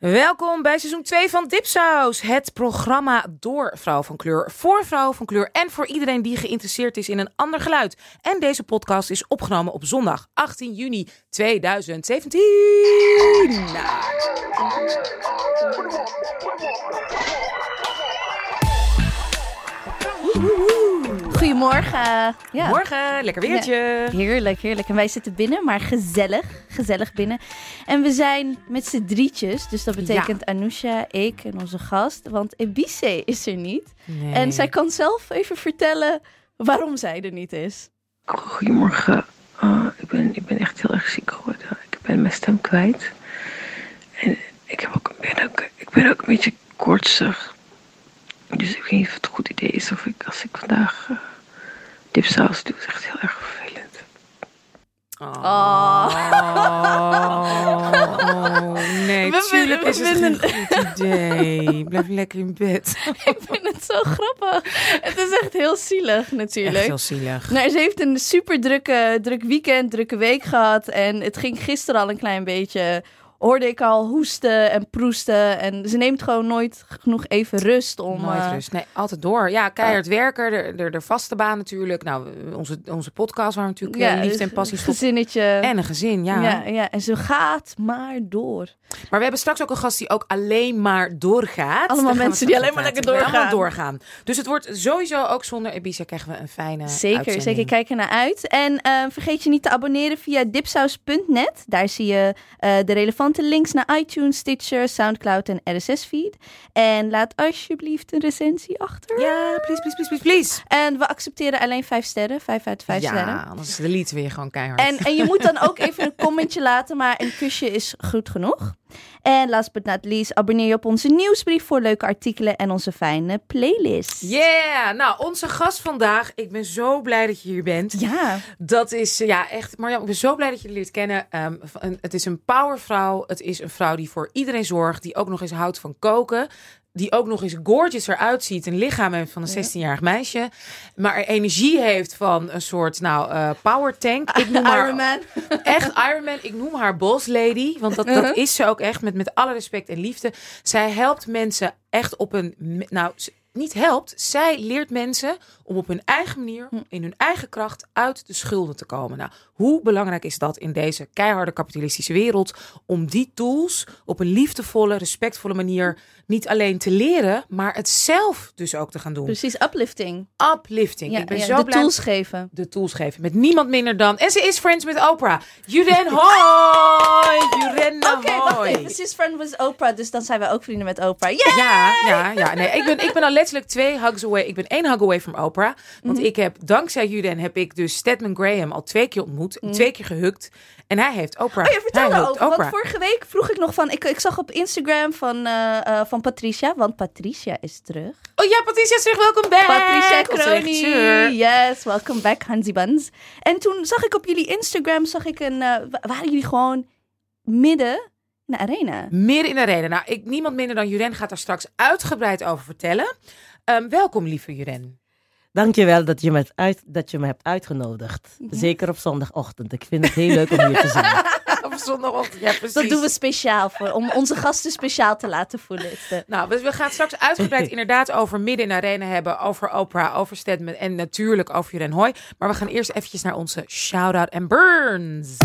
Welkom bij seizoen 2 van Dipsaus. Het programma door vrouw van kleur, voor vrouw van kleur en voor iedereen die geïnteresseerd is in een ander geluid. En deze podcast is opgenomen op zondag 18 juni 2017. Goedemorgen. Ja. Morgen, lekker weertje. Heerlijk, heerlijk. En wij zitten binnen, maar gezellig. Gezellig binnen. En we zijn met z'n drietjes. Dus dat betekent Anousha, ik en onze gast. Want Ebice is er niet. Nee. En zij kan zelf even vertellen waarom zij er niet is. Goedemorgen. Ah, ik, ben, ik ben echt heel erg ziek geworden. Ik ben mijn stem kwijt. En ik, heb ook, ben ook, ik ben ook een beetje koortsig. Dus ik weet niet of het een goed idee is of ik, als ik vandaag uh, dipsaus doe, is echt heel erg vervelend. Oh, oh, nee, We tuurlijk vinden- is het vinden- goed idee. Blijf lekker in bed. ik vind het zo grappig. Het is echt heel zielig Echt natuurlijk. heel zielig. Nou, ze heeft een super drukke, druk weekend, drukke week gehad. En het ging gisteren al een klein beetje. Hoorde ik al hoesten en proesten. En ze neemt gewoon nooit genoeg even rust om. Nooit eh, rust. Nee, altijd door. Ja, keihard werken. De, de, de vaste baan natuurlijk. Nou, onze, onze podcast waar we natuurlijk ja, eh, liefde en dus passie stoppen. Gezinnetje. En een gezin, ja. ja. Ja, en ze gaat maar door. Maar we hebben straks ook een gast die ook alleen maar doorgaat. Allemaal Daar mensen die alleen maar lekker praten. Allemaal doorgaan. doorgaan. Dus het wordt sowieso ook zonder Ibiza krijgen we een fijne Zeker, uitzending. zeker. Kijk er naar uit. En eh, vergeet je niet te abonneren via dipsaus.net. Daar zie je eh, de relevante links naar iTunes, Stitcher, Soundcloud en RSS-feed. En laat alsjeblieft een recensie achter. Ja, please, please, please, please, please. En we accepteren alleen vijf sterren. Vijf uit vijf ja, sterren. anders deleten we je gewoon keihard. En, en je moet dan ook even een commentje laten, maar een kusje is goed genoeg. En last but not least, abonneer je op onze nieuwsbrief voor leuke artikelen en onze fijne playlist. Yeah! Nou, onze gast vandaag. Ik ben zo blij dat je hier bent. Ja, Dat is, eh, ja, echt. Marjam, ik ben zo blij dat je leert kennen. Ehm, het is een powervrouw. Het is een vrouw die voor iedereen zorgt. Die ook nog eens houdt van koken. Die ook nog eens gorgeous eruit ziet. Een lichaam heeft van een 16-jarig meisje. Maar er energie heeft van een soort, nou, eh power tank. Ik noem haar Iron Man. echt Iron Man. Ik noem haar boss lady. Want dat, dat is ze ook echt. Met, met alle respect en liefde. Zij helpt mensen echt op een... Nou, niet helpt. Zij leert mensen om op hun eigen manier, in hun eigen kracht, uit de schulden te komen. Nou, hoe belangrijk is dat in deze keiharde kapitalistische wereld? Om die tools op een liefdevolle, respectvolle manier niet alleen te leren, maar het zelf dus ook te gaan doen. Precies, uplifting. Uplifting. Ja, ik ben ja, zo de blij tools geven. de tools geven. Met niemand minder dan. En ze is friends met Oprah. Juren hoi! Juren Oké, wacht. Ze is friend with Oprah, dus dan zijn we ook vrienden met Oprah. Ja, ja, ja. Nee, ik ben, ik ben al letterlijk twee hugs away. Ik ben één hug away from Oprah. Want Mhm. ik heb, dankzij Juren, heb ik dus Stedman Graham al twee keer ontmoet. Twee keer gehukt. En hij heeft Oprah. Mhm. Oh ja, vertel hij hugt erover. Want Oprah. vorige week vroeg ik nog van... Ik, ik zag op Instagram van, eh, eh, van Patricia, want Patricia is terug. Oh ja, Patricia zegt welkom back. Patricia regisseur. Yes, welcome back, Hansie Buns. En toen zag ik op jullie Instagram, zag ik een, eh, wa- waren jullie gewoon midden in de arena? Midden in de reden. Nou, ik, niemand minder dan Juren gaat daar straks uitgebreid over vertellen. Ehm, welkom, lieve Juren. Dankjewel dat je, me hebt uit, dat je me hebt uitgenodigd. Zeker op zondagochtend. Ik vind het heel leuk om hier te zijn. Op zondagochtend, ja precies. Dat doen we speciaal voor, om onze gasten speciaal te laten voelen. Nou, we, we gaan straks uitgebreid inderdaad over midden in arena hebben, over Oprah, over Stedman en natuurlijk over Juren Hoy. Maar we gaan eerst eventjes naar onze shout-out en burns.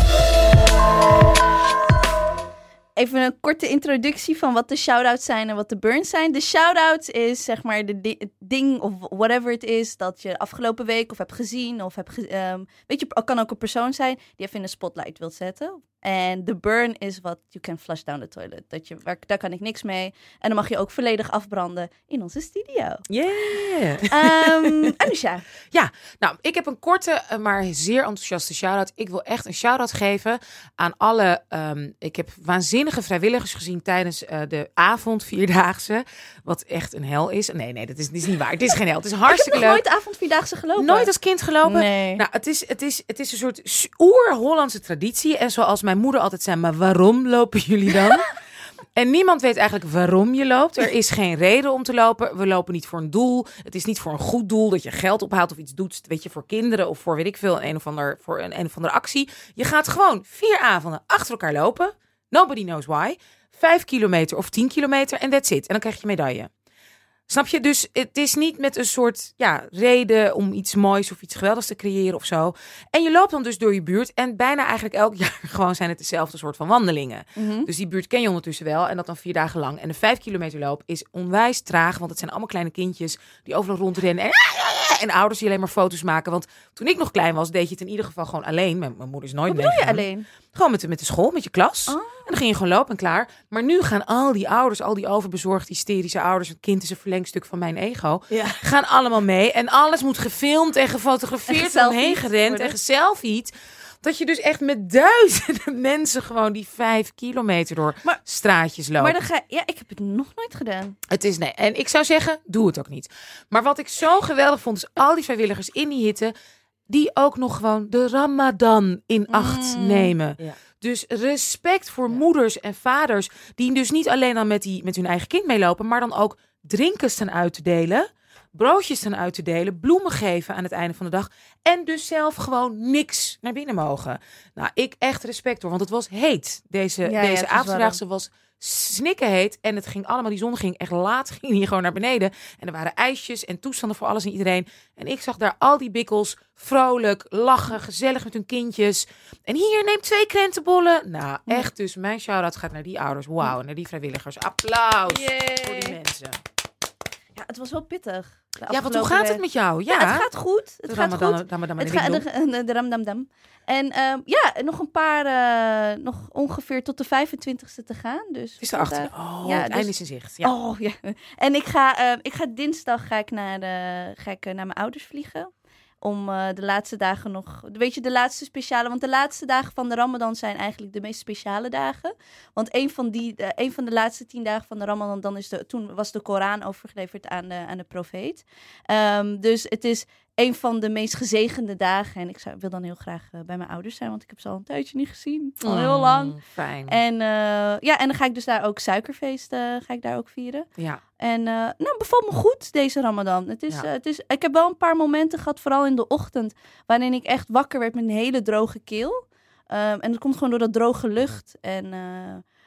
Even een korte introductie van wat de shout-outs zijn en wat de burns zijn. De shout-out is zeg maar de ding of whatever het is dat je afgelopen week of hebt gezien of hebt ge- ehm, weet je, kan ook een persoon zijn die even in de spotlight wilt zetten. En de burn is wat you can flush down the toilet. Dat je, waar, daar kan ik niks mee. En dan mag je ook volledig afbranden in onze studio. Yeah. Ehm Anusha. Ja, nou, ik heb een korte, eh, maar zeer enthousiaste shout-out. Ik wil echt een shout-out geven aan alle... ehm, ik heb waanzinnige vrijwilligers gezien tijdens eh, de avond Vierdaagse. Wat echt een hel is. Nee, nee, dat is, dat is niet waar. Het is geen hel. Het is Ik heb hartstikke nog leuk. nooit avondvierdaagse gelopen. Nooit als kind gelopen? Nee. Nou, het is, het is, het is een soort oer-Hollandse traditie. En zoals mijn moeder altijd zei, maar waarom lopen jullie dan? En niemand weet eigenlijk waarom je loopt. Er is geen reden om te lopen. We lopen niet voor een doel. Het is niet voor een goed doel dat je geld ophaalt of iets doet. Weet je, voor kinderen of voor weet ik veel, een of ander, voor een, een of andere actie. Je gaat gewoon vier avonden achter elkaar lopen. Nobody knows why. vijf kilometer of tien kilometer en that's it. En dan krijg je medaille. Snap je? Dus het is niet met een soort ja, reden om iets moois of iets geweldigs te creëren of zo. En je loopt dan dus door je buurt. En bijna eigenlijk elk jaar gewoon zijn het dezelfde soort van wandelingen. Mhm. Dus die buurt ken je ondertussen wel. En dat dan vier dagen lang. En de vijf kilometer loop is onwijs traag. Want het zijn allemaal kleine kindjes die overal rondrennen. En, en ouders die alleen maar foto's maken. Want toen ik nog klein was, deed je het in ieder geval gewoon alleen. Mijn, mijn moeder is nooit Wat bedoel je alleen? Gewoon met de, met de school, met je klas. Oh. En dan ging je gewoon lopen en klaar. Maar nu gaan al die ouders, al die overbezorgd, hysterische ouders... het kind is een verlengstuk van mijn ego... Ja. gaan allemaal mee. En alles moet gefilmd en gefotografeerd en geselfied heen gerend en geselfied. Dat je dus echt met duizenden mensen gewoon die vijf kilometer door Maar- straatjes loopt. Maar dan ga ja, ik heb het nog nooit gedaan. Het is nee. En ik zou zeggen, doe het ook niet. Maar wat ik zo geweldig vond, is al die vrijwilligers in die hitte... die ook nog gewoon de Ramadan in acht Mm. nemen. Ja. Dus respect voor moeders en vaders... die dus niet alleen dan met, die, met hun eigen kind meelopen... maar dan ook drinken staan uit te delen... broodjes staan uit te delen... bloemen geven aan het einde van de dag... en dus zelf gewoon niks naar binnen mogen. Nou, ik echt respect hoor, want het was heet. Deze, Ja, ja, deze het was snikken heet. En het ging allemaal, die zon ging echt laat, ging hier gewoon naar beneden. En er waren ijsjes en toestanden voor alles en iedereen. En ik zag daar al die bikkels vrolijk, lachen, gezellig met hun kindjes. En hier, neem twee krentenbollen. Nou, echt dus, mijn shout-out gaat naar die ouders. Wauw, naar die vrijwilligers. Applaus voor die mensen. Ja, het was wel pittig. de Ja, want hoe gaat het met jou? Ja, Ja, het gaat goed. Het De gaat Ramadan- goed. Ramadan Het en gaat Ding de, de, de ramdamdam. En ehm, ja, nog een paar, eh, nog ongeveer tot de 25ste te gaan. Dus is erachter. vandaag- Oh, Ja, het dus- einde is in zicht. Ja. Oh ja. En ik ga, eh, ik ga dinsdag ga ik naar, de, ga ik, eh, naar mijn ouders vliegen. Om eh, de laatste dagen nog. Weet je, de laatste speciale. Want de laatste dagen van de Ramadan zijn eigenlijk de meest speciale dagen. Want een van, die, eh, een van de laatste tien dagen van de Ramadan. Dan is de, toen was de Koran overgeleverd aan de, aan de profeet. Ehm, dus het is een van de meest gezegende dagen. En ik zou, wil dan heel graag eh, bij mijn ouders zijn. Want ik heb ze al een tijdje niet gezien. Al heel lang. Fijn. En, eh, ja, en dan ga ik dus daar ook suikerfeest eh, ga ik daar ook vieren. ja. En nou, bevalt me goed deze Ramadan. Het is, Ja. het is, ik heb wel een paar momenten gehad, vooral in de ochtend, waarin ik echt wakker werd met een hele droge keel. Um, en dat komt gewoon door dat droge lucht. En,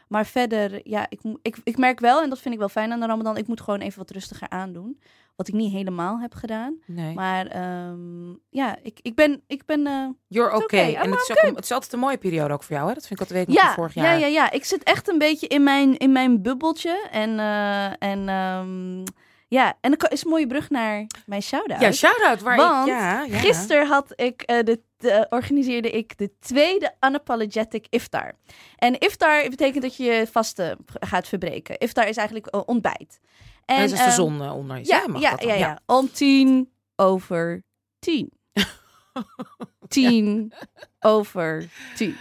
maar verder, ja, ik, ik, ik merk wel, en dat vind ik wel fijn aan de Ramadan, ik moet gewoon even wat rustiger aandoen. Wat ik niet helemaal heb gedaan. Nee. Maar um, ja, ik, ik ben. Ik ben uh, You're okay. okay. En het is, ook, het is altijd een mooie periode ook voor jou, hè? Dat vind ik altijd ja, van vorig jaar. ja, ja, ja. Ik zit echt een beetje in mijn, in mijn bubbeltje. En, uh, en um, ja, en dan is een mooie brug naar mijn shout-out. Ja, shout-out. Waar Want ik, ja, ja. gisteren had ik, uh, de, de, organiseerde ik de tweede Unapologetic Iftar. En Iftar betekent dat je je vasten gaat verbreken. Iftar is eigenlijk uh, ontbijt. En, En, dus als de um, zon onder is. ja, mag ja, dat dan? ja, ja. Om tien over tien. tien over tien.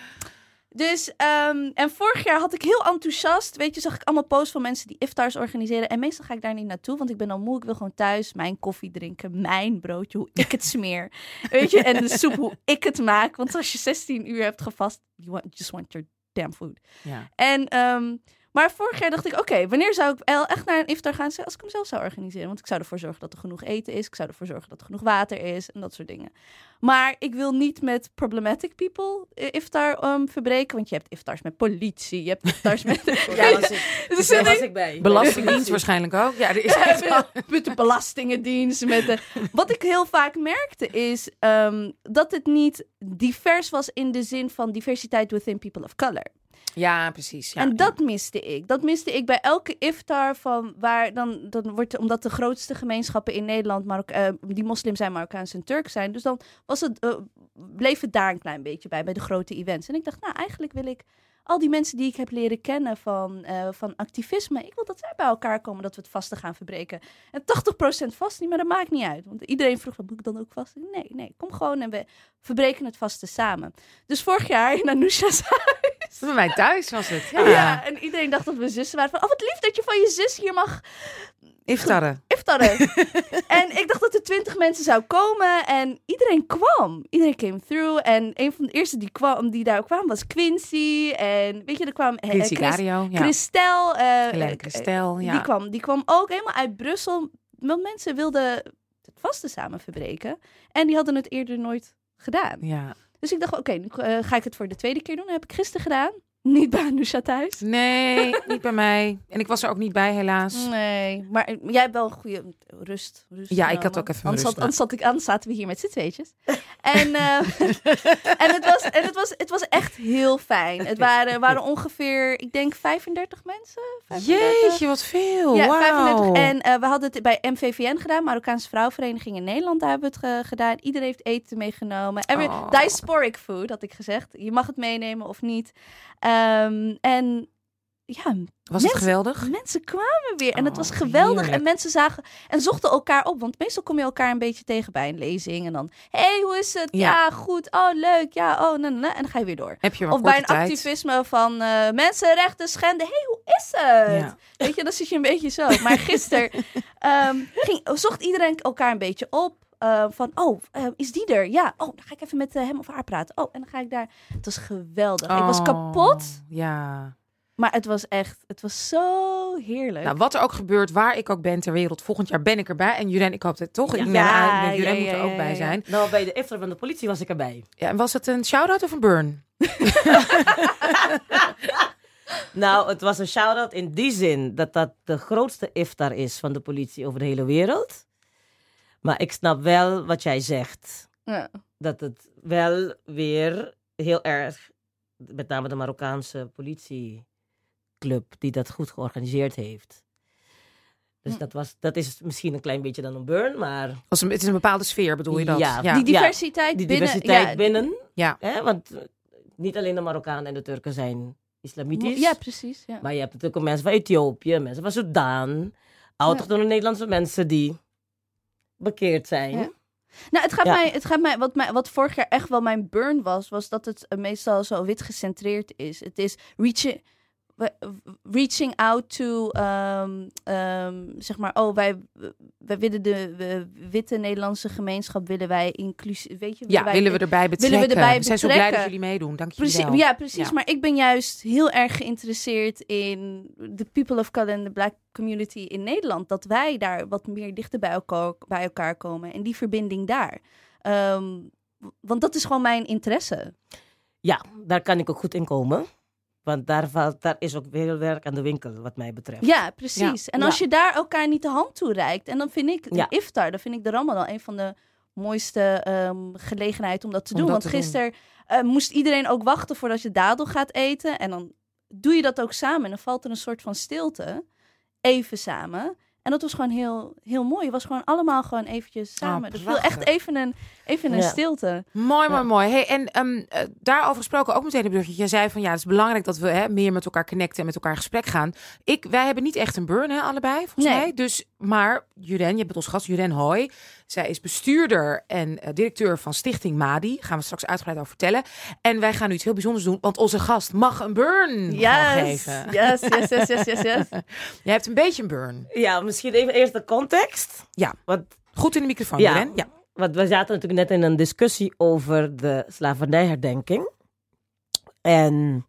Dus, um, en vorig jaar had ik heel enthousiast, weet je, zag ik allemaal posts van mensen die iftars organiseren. En meestal ga ik daar niet naartoe, want ik ben al moe. Ik wil gewoon thuis mijn koffie drinken, mijn broodje, hoe ik het smeer. weet je, en de soep, hoe ik het maak. Want als je 16 uur hebt gevast, you want, just want your damn food. Ja. En, um, maar vorig jaar dacht ik, oké, okay, wanneer zou ik echt naar een iftar gaan? Als ik hem zelf zou organiseren. Want ik zou ervoor zorgen dat er genoeg eten is. Ik zou ervoor zorgen dat er genoeg water is en dat soort dingen. Maar ik wil niet met problematic people iftar um, verbreken. Want je hebt iftars met politie, je hebt iftars met... ja, was ik, dus daar was ik bij. Belastingdienst waarschijnlijk ook. Ja, er is echt met, met de belastingendienst. Met de... Wat ik heel vaak merkte is um, dat het niet divers was in de zin van diversiteit within people of color. Ja, precies. Ja, en dat miste ik. Dat miste ik bij elke iftar van waar dan, dan wordt omdat de grootste gemeenschappen in Nederland Marok uh, die moslim zijn, Marokkaans en Turk zijn. Dus dan was het, uh, bleef het daar een klein beetje bij, bij de grote events. En ik dacht, nou eigenlijk wil ik al die mensen die ik heb leren kennen van, uh, van activisme, ik wil dat zij bij elkaar komen, dat we het vasten gaan verbreken. En 80% vast niet, maar dat maakt niet uit. Want iedereen vroeg, moet ik dan ook vast? Nee, nee, kom gewoon en we verbreken het vasten samen. Dus vorig jaar in Anousha's. Bij mij thuis was het. Ja. ja. en iedereen dacht dat we zussen waren. Van, oh, wat lief dat je van je zus hier mag... Iftarren. Iftarren. en ik dacht dat er twintig mensen zou komen. En iedereen kwam. Iedereen came through. En een van de eerste die, kwam, die daar kwam was Quincy. En weet je, er kwam... Quincy Chris, Dario. Ja. Christel. Uh, Helene Christel, ja. Die kwam, die kwam ook helemaal uit Brussel. Want mensen wilden het vaste samen verbreken. En die hadden het eerder nooit gedaan. Ja. Dus ik dacht, oké, nu uh, ga ik het voor de tweede keer doen. Dat heb ik gisteren gedaan. Niet bij Anousha thuis. Nee, niet bij mij. En ik was er ook niet bij, helaas. Nee, maar jij hebt wel een goede rust. rust Ja, ik had ook even anders rust, anders, zat ik, anders zaten we hier met z'n tweetjes. En, eh, en, het, was, en het, was, het was echt heel fijn. Het waren, waren ongeveer, ik denk 35 mensen. 35. Jeetje, wat veel. Ja, Wauw. 35. En eh, we hadden het bij MVVN gedaan, Marokkaanse Vrouwenvereniging in Nederland. Daar hebben we het ge- gedaan. Iedereen heeft eten meegenomen. Every, Oh. Diasporic food, had ik gezegd. Je mag het meenemen of niet. Ehm, en ja, Was het mensen- geweldig? mensen kwamen weer. En het was Oh, geweldig. heerlijk. En mensen zagen en zochten elkaar op. Want meestal kom je elkaar een beetje tegen bij een lezing. En dan, hey, hoe is het? Ja, Ja. goed. Oh, leuk. Ja, oh, na, na, na. En dan ga je weer door. Heb je Of bij een tijd. activisme van eh, mensenrechten schenden. hey, hoe is het? Ja. Weet je, dan zit je een beetje zo. Maar gisteren ehm, ging, zocht iedereen elkaar een beetje op. eh, van, oh, eh, is die er? Ja. Oh, dan ga ik even met eh, hem of haar praten. Oh, en dan ga ik daar. Het was geweldig. Ik was Oh, kapot. Ja. Maar het was echt, het was zo heerlijk. Nou, wat er ook gebeurt, waar ik ook ben ter wereld, volgend jaar ben ik erbij. En Juren, ik hoop het toch? Ja. Ik aan, moet er ook bij ja. zijn. Nou, bij de iftar van de politie was ik erbij. Ja, en was het een shout-out of een burn? Nou, het was een shout-out in die zin dat dat de grootste iftar is van de politie over de hele wereld. Maar ik snap wel wat jij zegt. Ja. Dat het wel weer heel erg, met name de Marokkaanse politieclub, die dat goed georganiseerd heeft. Dus Hm. dat, was, dat is misschien een klein beetje dan een burn, maar een, het is een bepaalde sfeer, bedoel je dat? Ja. Die diversiteit die binnen... diversiteit ja, binnen. Ja. Hè, want niet alleen de Marokkanen en de Turken zijn islamitisch. Ja, precies. Ja. Maar je hebt natuurlijk ook mensen van Ethiopië, mensen van Sudan, autochtone Nederlandse mensen die bekeerd zijn. Ja. Nou, het gaat, Ja. mij, het gaat mij, wat, mij, wat vorig jaar echt wel mijn burn was, was dat het eh, meestal zo wit gecentreerd is. Het is reaching, reaching out to, ehm, ehm, zeg maar, oh, wij, wij willen de witte Nederlandse gemeenschap, willen wij inclusief, weet je? Ja, wij willen we erbij betrekken. willen we erbij We zijn zo blij dat betrekken. jullie meedoen. Dank Precies, wel. ja, precies. Ja. Maar ik ben juist heel erg geïnteresseerd in de people of color en de black community in Nederland. Dat wij daar wat meer dichter bij elkaar, bij elkaar komen. En die verbinding daar. Ehm, want dat is gewoon mijn interesse. Ja, daar kan ik ook goed in komen. Want daar, valt, daar is ook veel werk aan de winkel, wat mij betreft. Ja, precies. En als Ja. je daar elkaar niet de hand toe reikt. En dan vind ik Ja. de iftar, dan vind ik de Ramadan een van de mooiste ehm gelegenheid om dat te Om doen. dat Want gisteren eh, moest iedereen ook wachten voordat je dadel gaat eten. En dan doe je dat ook samen. En dan valt er een soort van stilte. Even samen. En dat was gewoon heel, heel mooi. Het was gewoon allemaal gewoon eventjes samen. dus viel echt even een, even een Ja. stilte. Mooi, mooi, Ja. mooi. Hey, en ehm, eh, daarover gesproken ook meteen een bruggetje. Jij zei van ja, het is belangrijk dat we hè, meer met elkaar connecten en met elkaar in gesprek gaan. Ik, wij hebben niet echt een burn, hè, allebei, volgens Nee. mij. Dus, maar Juren, je bent ons gast, Juren Hoy. Zij is bestuurder en eh, directeur van Stichting Madi. Gaan we straks uitgebreid over vertellen. En wij gaan nu iets heel bijzonders doen, want onze gast mag een burn Yes, geven. yes, yes, yes, yes, yes, yes. Jij hebt een beetje een burn. Ja, misschien even eerst de context. Ja. Want, Goed in de microfoon, Ja. Ja. want we zaten natuurlijk net in een discussie over de slavernijherdenking. En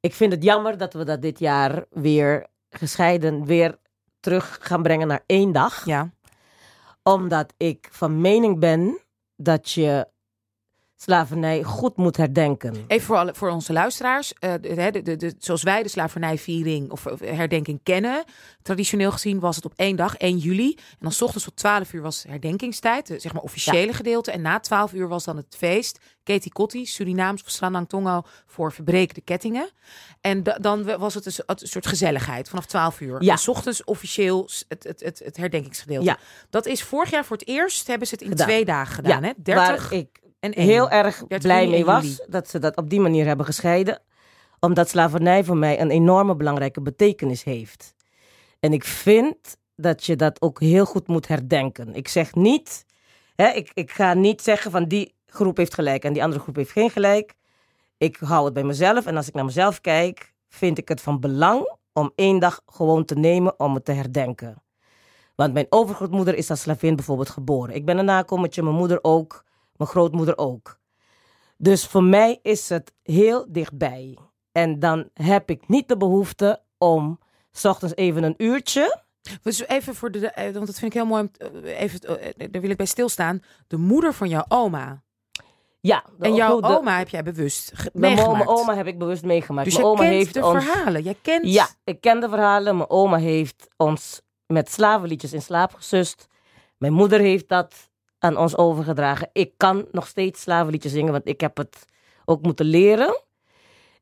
ik vind het jammer dat we dat dit jaar weer gescheiden weer terug gaan brengen naar één dag. ja. Omdat ik van mening ben dat je slavernij goed moet herdenken. Even voor, alle, voor onze luisteraars. eh, de, de, zoals wij de slavernijviering of herdenking kennen. Traditioneel gezien was het op één dag, 1 juli. En dan 's ochtends tot 12 uur was herdenkingstijd. De, zeg maar officiële gedeelte. En na 12 uur was dan het feest. Keti Kotti, Surinaams of Sranang Tongo voor verbreken de kettingen. En da- dan was het een, so- een soort gezelligheid vanaf 12 uur. Ja. En 's ochtends officieel het, het, het, het herdenkingsgedeelte. Ja. Dat is vorig jaar voor het eerst hebben ze het in Gedaan. twee dagen gedaan. Ja, hè? 30 Waar ik en 1. heel erg 30 blij mee was juli. dat ze dat op die manier hebben gescheiden. Omdat slavernij voor mij een enorme belangrijke betekenis heeft. En ik vind dat je dat ook heel goed moet herdenken. Ik zeg niet, hè, ik, ik ga niet zeggen van die groep heeft gelijk en die andere groep heeft geen gelijk. Ik hou het bij mezelf en als ik naar mezelf kijk, vind ik het van belang om één dag gewoon te nemen om het te herdenken. Want mijn overgrootmoeder is als slavin bijvoorbeeld geboren. Ik ben een nakomertje, mijn moeder ook, mijn grootmoeder ook. Dus voor mij is het heel dichtbij. En dan heb ik niet de behoefte om 's ochtends even een uurtje. Dus even voor de, eh, want dat vind ik heel mooi. eh, Even, eh, daar wil ik bij stilstaan. De moeder van jouw oma. Ja. de- En jouw de- oma heb jij bewust meegemaakt. mijn oma heb ik bewust meegemaakt. dus mijn oma kent heeft de ons... verhalen. Jij kent... Ja, ik ken de verhalen. Mijn oma heeft ons met slavenliedjes in slaap gesust. Mijn moeder heeft dat aan ons overgedragen. Ik kan nog steeds slavenliedjes zingen, want ik heb het ook moeten leren.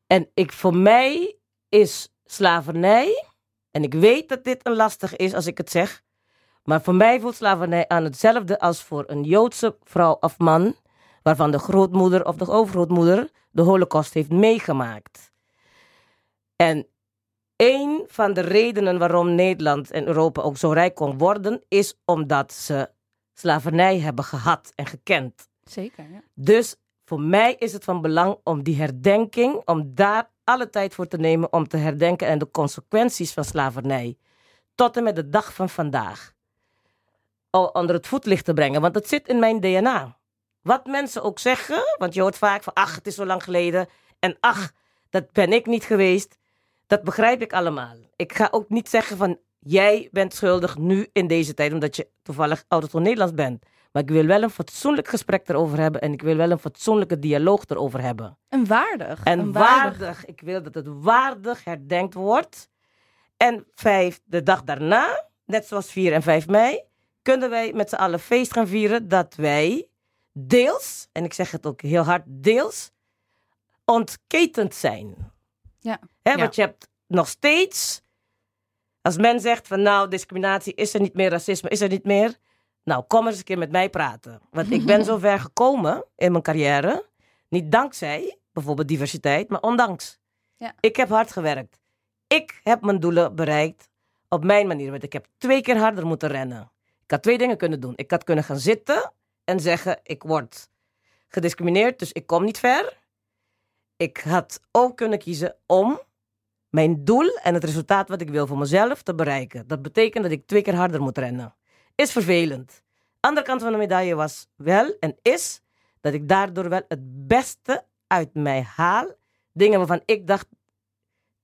En ik, voor mij is slavernij, en ik weet dat dit een lastig is als ik het zeg, maar voor mij voelt slavernij aan hetzelfde als voor een Joodse vrouw of man, waarvan de grootmoeder of de overgrootmoeder de holocaust heeft meegemaakt. En een van de redenen waarom Nederland en Europa ook zo rijk kon worden, is omdat ze slavernij hebben gehad en gekend. Zeker, ja. Dus voor mij is het van belang om die herdenking, om daar alle tijd voor te nemen om te herdenken en de consequenties van slavernij tot en met de dag van vandaag onder het voetlicht te brengen. Want het zit in mijn DNA. Wat mensen ook zeggen, want je hoort vaak van ach, het is zo lang geleden en ach, dat ben ik niet geweest. Dat begrijp ik allemaal. Ik ga ook niet zeggen van jij bent schuldig nu in deze tijd omdat je toevallig autochtone Nederlands bent. Maar ik wil wel een fatsoenlijk gesprek erover hebben en ik wil wel een fatsoenlijke dialoog erover hebben. En waardig. En waardig. Ik wil dat het waardig herdenkt wordt. En vijf, de dag daarna, net zoals 4 en 5 mei, kunnen wij met z'n allen feest gaan vieren dat wij deels, en ik zeg het ook heel hard, deels, ontketend zijn. Ja. Hè, Ja. Want je hebt nog steeds, als men zegt van nou, discriminatie is er niet meer, racisme is er niet meer. Nou, kom eens een keer met mij praten. Want ik ben zo ver gekomen in mijn carrière. Niet dankzij bijvoorbeeld diversiteit, maar ondanks. Ja. Ik heb hard gewerkt. Ik heb mijn doelen bereikt op mijn manier. Want ik heb twee keer harder moeten rennen. Ik had twee dingen kunnen doen. Ik had kunnen gaan zitten en zeggen: ik word gediscrimineerd, dus ik kom niet ver. Ik had ook kunnen kiezen om mijn doel en het resultaat wat ik wil voor mezelf te bereiken. Dat betekent dat ik twee keer harder moet rennen. Is vervelend. Andere kant van de medaille was wel en is dat ik daardoor wel het beste uit mij haal. Dingen waarvan ik dacht,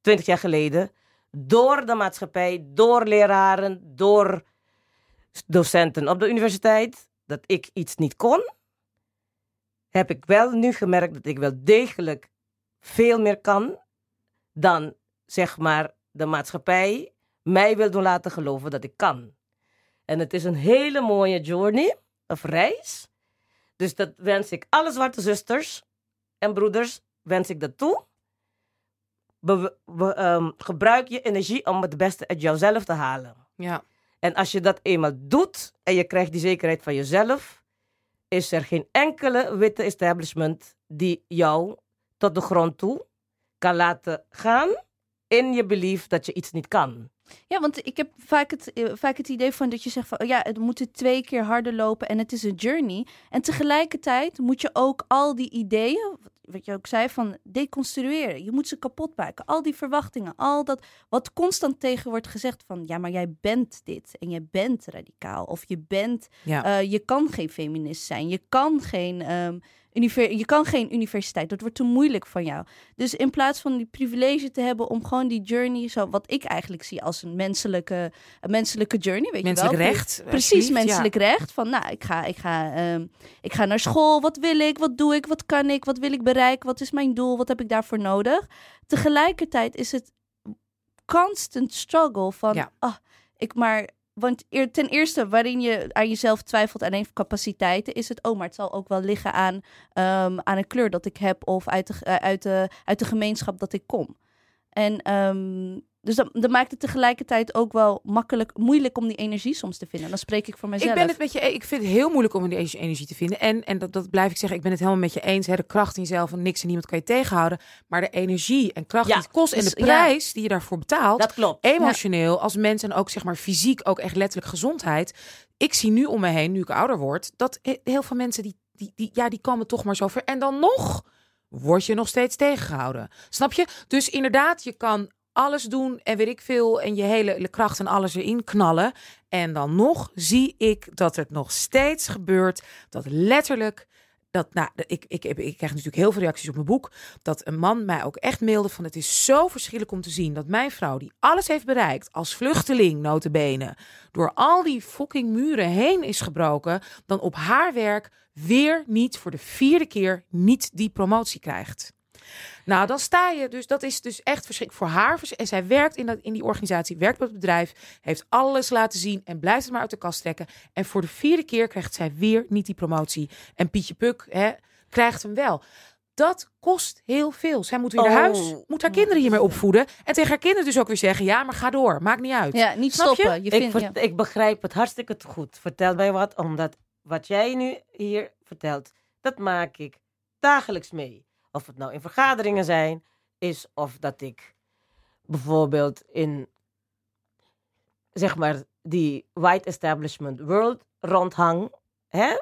twintig jaar geleden, door de maatschappij, door leraren, door docenten op de universiteit, dat ik iets niet kon, heb ik wel nu gemerkt dat ik wel degelijk veel meer kan dan, zeg maar, de maatschappij mij wil doen laten geloven dat ik kan. En het is een hele mooie journey, of reis. Dus dat wens ik alle zwarte zusters en broeders, wens ik dat toe. Be- be- ehm, gebruik je energie om het beste uit jouzelf te halen. Ja. En als je dat eenmaal doet en je krijgt die zekerheid van jezelf, is er geen enkele witte establishment die jou tot de grond toe kan laten gaan in je belief dat je iets niet kan. Ja, want ik heb vaak het, eh, vaak het idee van dat je zegt van oh ja, het moet twee keer harder lopen en het is een journey. En tegelijkertijd moet je ook al die ideeën, wat je ook zei, van deconstrueren. Je moet ze kapot maken. Al die verwachtingen, al dat wat constant tegen wordt gezegd van ja, maar jij bent dit en jij bent radicaal of je bent, Ja. eh, je kan geen feminist zijn, je kan geen. ehm, je kan geen universiteit, dat wordt te moeilijk van jou. Dus in plaats van die privilege te hebben om gewoon die journey, zo wat ik eigenlijk zie als een menselijke, een menselijke journey, weet Menselijk je wel? recht. Precies, menselijk recht. Van nou, ik ga, ik, ga, ehm, ik ga naar school. Wat wil ik? Wat doe ik? Wat kan ik? Wat wil ik bereiken? Wat is mijn doel? Wat heb ik daarvoor nodig? Tegelijkertijd is het constant struggle van, Ja. ah, ik maar. Want ten eerste, waarin je aan jezelf twijfelt aan even capaciteiten, is het, oh, maar het zal ook wel liggen aan, ehm, aan een kleur dat ik heb of uit de, eh, uit de, uit de gemeenschap dat ik kom. En ehm, dus dat, dat maakt het tegelijkertijd ook wel makkelijk, moeilijk om die energie soms te vinden. Dan spreek ik voor mezelf. Ik ben het met je. e- Ik vind het heel moeilijk om die energie- te vinden. En, en dat, dat blijf ik zeggen. Ik ben het helemaal met je eens. Hè, de kracht in jezelf en niks en niemand kan je tegenhouden. Maar de energie en kracht Ja, die het kost en dus- de prijs die je daarvoor betaalt. Dat klopt. emotioneel als mens en ook zeg maar fysiek, ook echt letterlijk gezondheid. Ik zie nu om me heen, nu ik ouder word, dat he- heel veel mensen die, die, die, ja, die komen toch maar zo ver. En dan nog word je nog steeds tegengehouden. Snap je? Dus inderdaad, je kan alles doen en weet ik veel en je hele kracht en alles erin knallen. En dan nog zie ik dat het nog steeds gebeurt dat letterlijk dat, nou, ik, ik, ik krijg natuurlijk heel veel reacties op mijn boek. Dat een man mij ook echt mailde van het is zo verschrikkelijk om te zien dat mijn vrouw, die alles heeft bereikt als vluchteling, notabene, door al die fucking muren heen is gebroken, dan op haar werk weer niet voor de vierde keer niet die promotie krijgt. Nou, dan sta je dus, dat is dus echt verschrikkelijk voor haar. En zij werkt in, dat, in die organisatie, werkt bij het bedrijf, heeft alles laten zien en blijft het maar uit de kast trekken. En voor de vierde keer krijgt zij weer niet die promotie. En Pietje Puk hè, krijgt hem wel. Dat kost heel veel. Zij moet weer naar huis, Oh. moet haar kinderen hiermee opvoeden. En tegen haar kinderen dus ook weer zeggen, ja, maar ga door, maakt niet uit. Ja, niet Snap je? stoppen. Je, Ik, vindt, ver- ja. ik begrijp het hartstikke goed. Vertel mij wat, omdat wat jij nu hier vertelt, dat maak ik dagelijks mee. Of het nou in vergaderingen zijn, is of dat ik bijvoorbeeld in, zeg maar, die white establishment world rondhang, hè?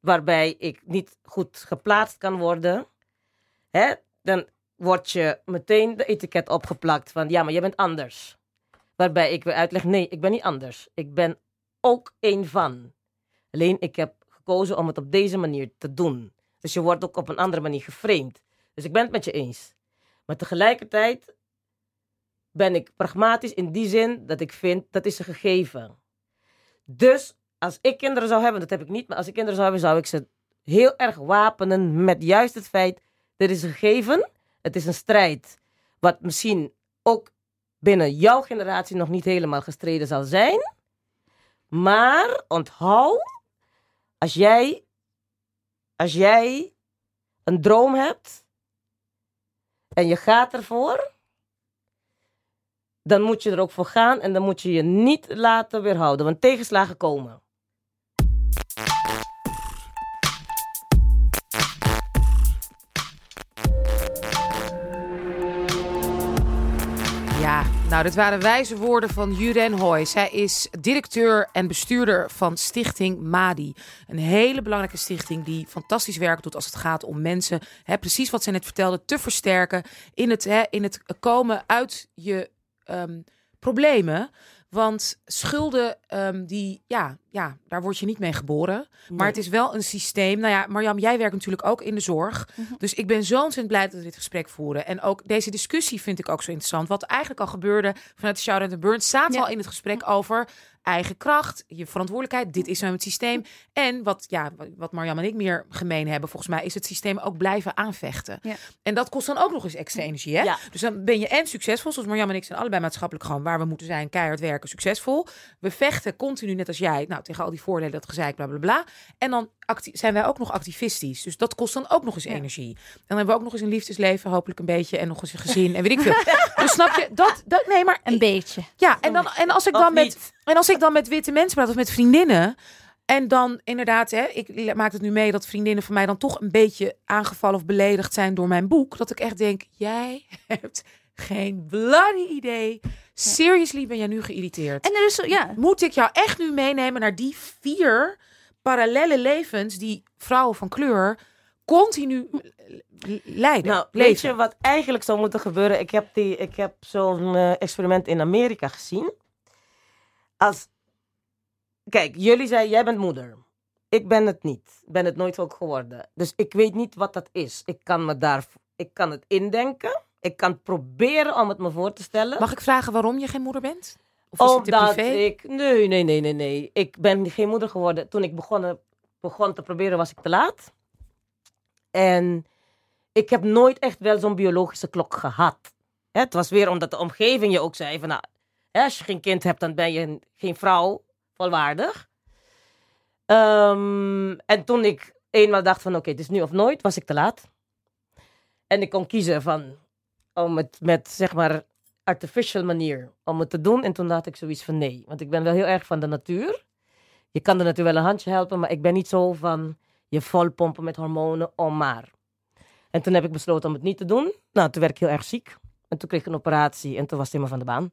waarbij ik niet goed geplaatst kan worden, hè? dan wordt je meteen de etiket opgeplakt van, ja, maar je bent anders. Waarbij ik weer uitleg, nee, ik ben niet anders. Ik ben ook een van. Alleen ik heb gekozen om het op deze manier te doen. Dus je wordt ook op een andere manier geframed. Dus ik ben het met je eens. Maar tegelijkertijd ben ik pragmatisch in die zin dat ik vind dat is een gegeven. Dus als ik kinderen zou hebben, dat heb ik niet, maar als ik kinderen zou hebben, zou ik ze heel erg wapenen met juist het feit, dit is een gegeven, het is een strijd, wat misschien ook binnen jouw generatie nog niet helemaal gestreden zal zijn. Maar onthoud, als jij, als jij een droom hebt en je gaat ervoor, dan moet je er ook voor gaan en dan moet je je niet laten weerhouden, want tegenslagen komen. Nou, dit waren wijze woorden van Juren Hoy. Zij is directeur en bestuurder van Stichting Madi. Een hele belangrijke stichting die fantastisch werk doet als het gaat om mensen, hè, precies wat zij net vertelde, te versterken in het, hè, in het komen uit je ehm, problemen. Want schulden, ehm, die, ja, ja, daar word je niet mee geboren. Maar het is wel een systeem. Nou ja, Marjam, jij werkt natuurlijk ook in de zorg. Dus ik ben zo ontzettend blij dat we dit gesprek voeren. En ook deze discussie vind ik ook zo interessant. Wat eigenlijk al gebeurde vanuit de Shout and Burn staat Ja. al in het gesprek over eigen kracht, je verantwoordelijkheid. Dit is nou het systeem. En wat, ja, wat Marjam en ik meer gemeen hebben, volgens mij, is het systeem ook blijven aanvechten. Ja. En dat kost dan ook nog eens extra energie. Hè? Ja. Dus dan ben je en succesvol, zoals Marjam en ik zijn allebei maatschappelijk gewoon waar we moeten zijn, keihard werken, succesvol. We vechten continu, net als jij, nou, tegen al die voordelen, dat gezeik, bla bla bla. En dan zijn wij ook nog activistisch. Dus dat kost dan ook nog eens energie. Dan hebben we ook nog eens een liefdesleven, hopelijk een beetje, en nog eens een gezin en weet ik veel. dus snap je, dat, dat nee, maar Een beetje. ja, en, dan, en, als ik dan met, en als ik dan met witte mensen praat of met vriendinnen. En dan inderdaad, hè, ik maak het nu mee dat vriendinnen van mij dan toch een beetje aangevallen of beledigd zijn door mijn boek. Dat ik echt denk, jij hebt geen bloody idee. Seriously ben jij nu geïrriteerd. En er is, ja, Moet ik jou echt nu meenemen naar die vier parallele levens die vrouwen van kleur continu leiden? Nou, leven. weet je wat eigenlijk zou moeten gebeuren? Ik heb, die, ik heb zo'n eh, experiment in Amerika gezien. Als, kijk, jullie zeiden, jij bent moeder. Ik ben het niet. Ik ben het nooit ook geworden. Dus ik weet niet wat dat is. Ik kan me daar, ik kan het indenken. Ik kan proberen om het me voor te stellen. Mag ik vragen waarom je geen moeder bent? Of Omdat ik, nee, nee, nee, nee, nee. Ik ben geen moeder geworden. Toen ik begon, begon te proberen was ik te laat. En ik heb nooit echt wel zo'n biologische klok gehad. Het was weer omdat de omgeving je ook zei van, nou, als je geen kind hebt, dan ben je een- geen vrouw volwaardig. Ehm, en toen ik eenmaal dacht van, oké, het is nu of nooit, was ik te laat. En ik kon kiezen van, om het met, zeg maar, artificial manier om het te doen. En toen had ik zoiets van nee. Want ik ben wel heel erg van de natuur. Je kan de natuur wel een handje helpen, maar ik ben niet zo van je vol pompen met hormonen om maar. En toen heb ik besloten om het niet te doen. Nou, toen werd ik heel erg ziek. En toen kreeg ik een operatie en toen was het helemaal van de baan.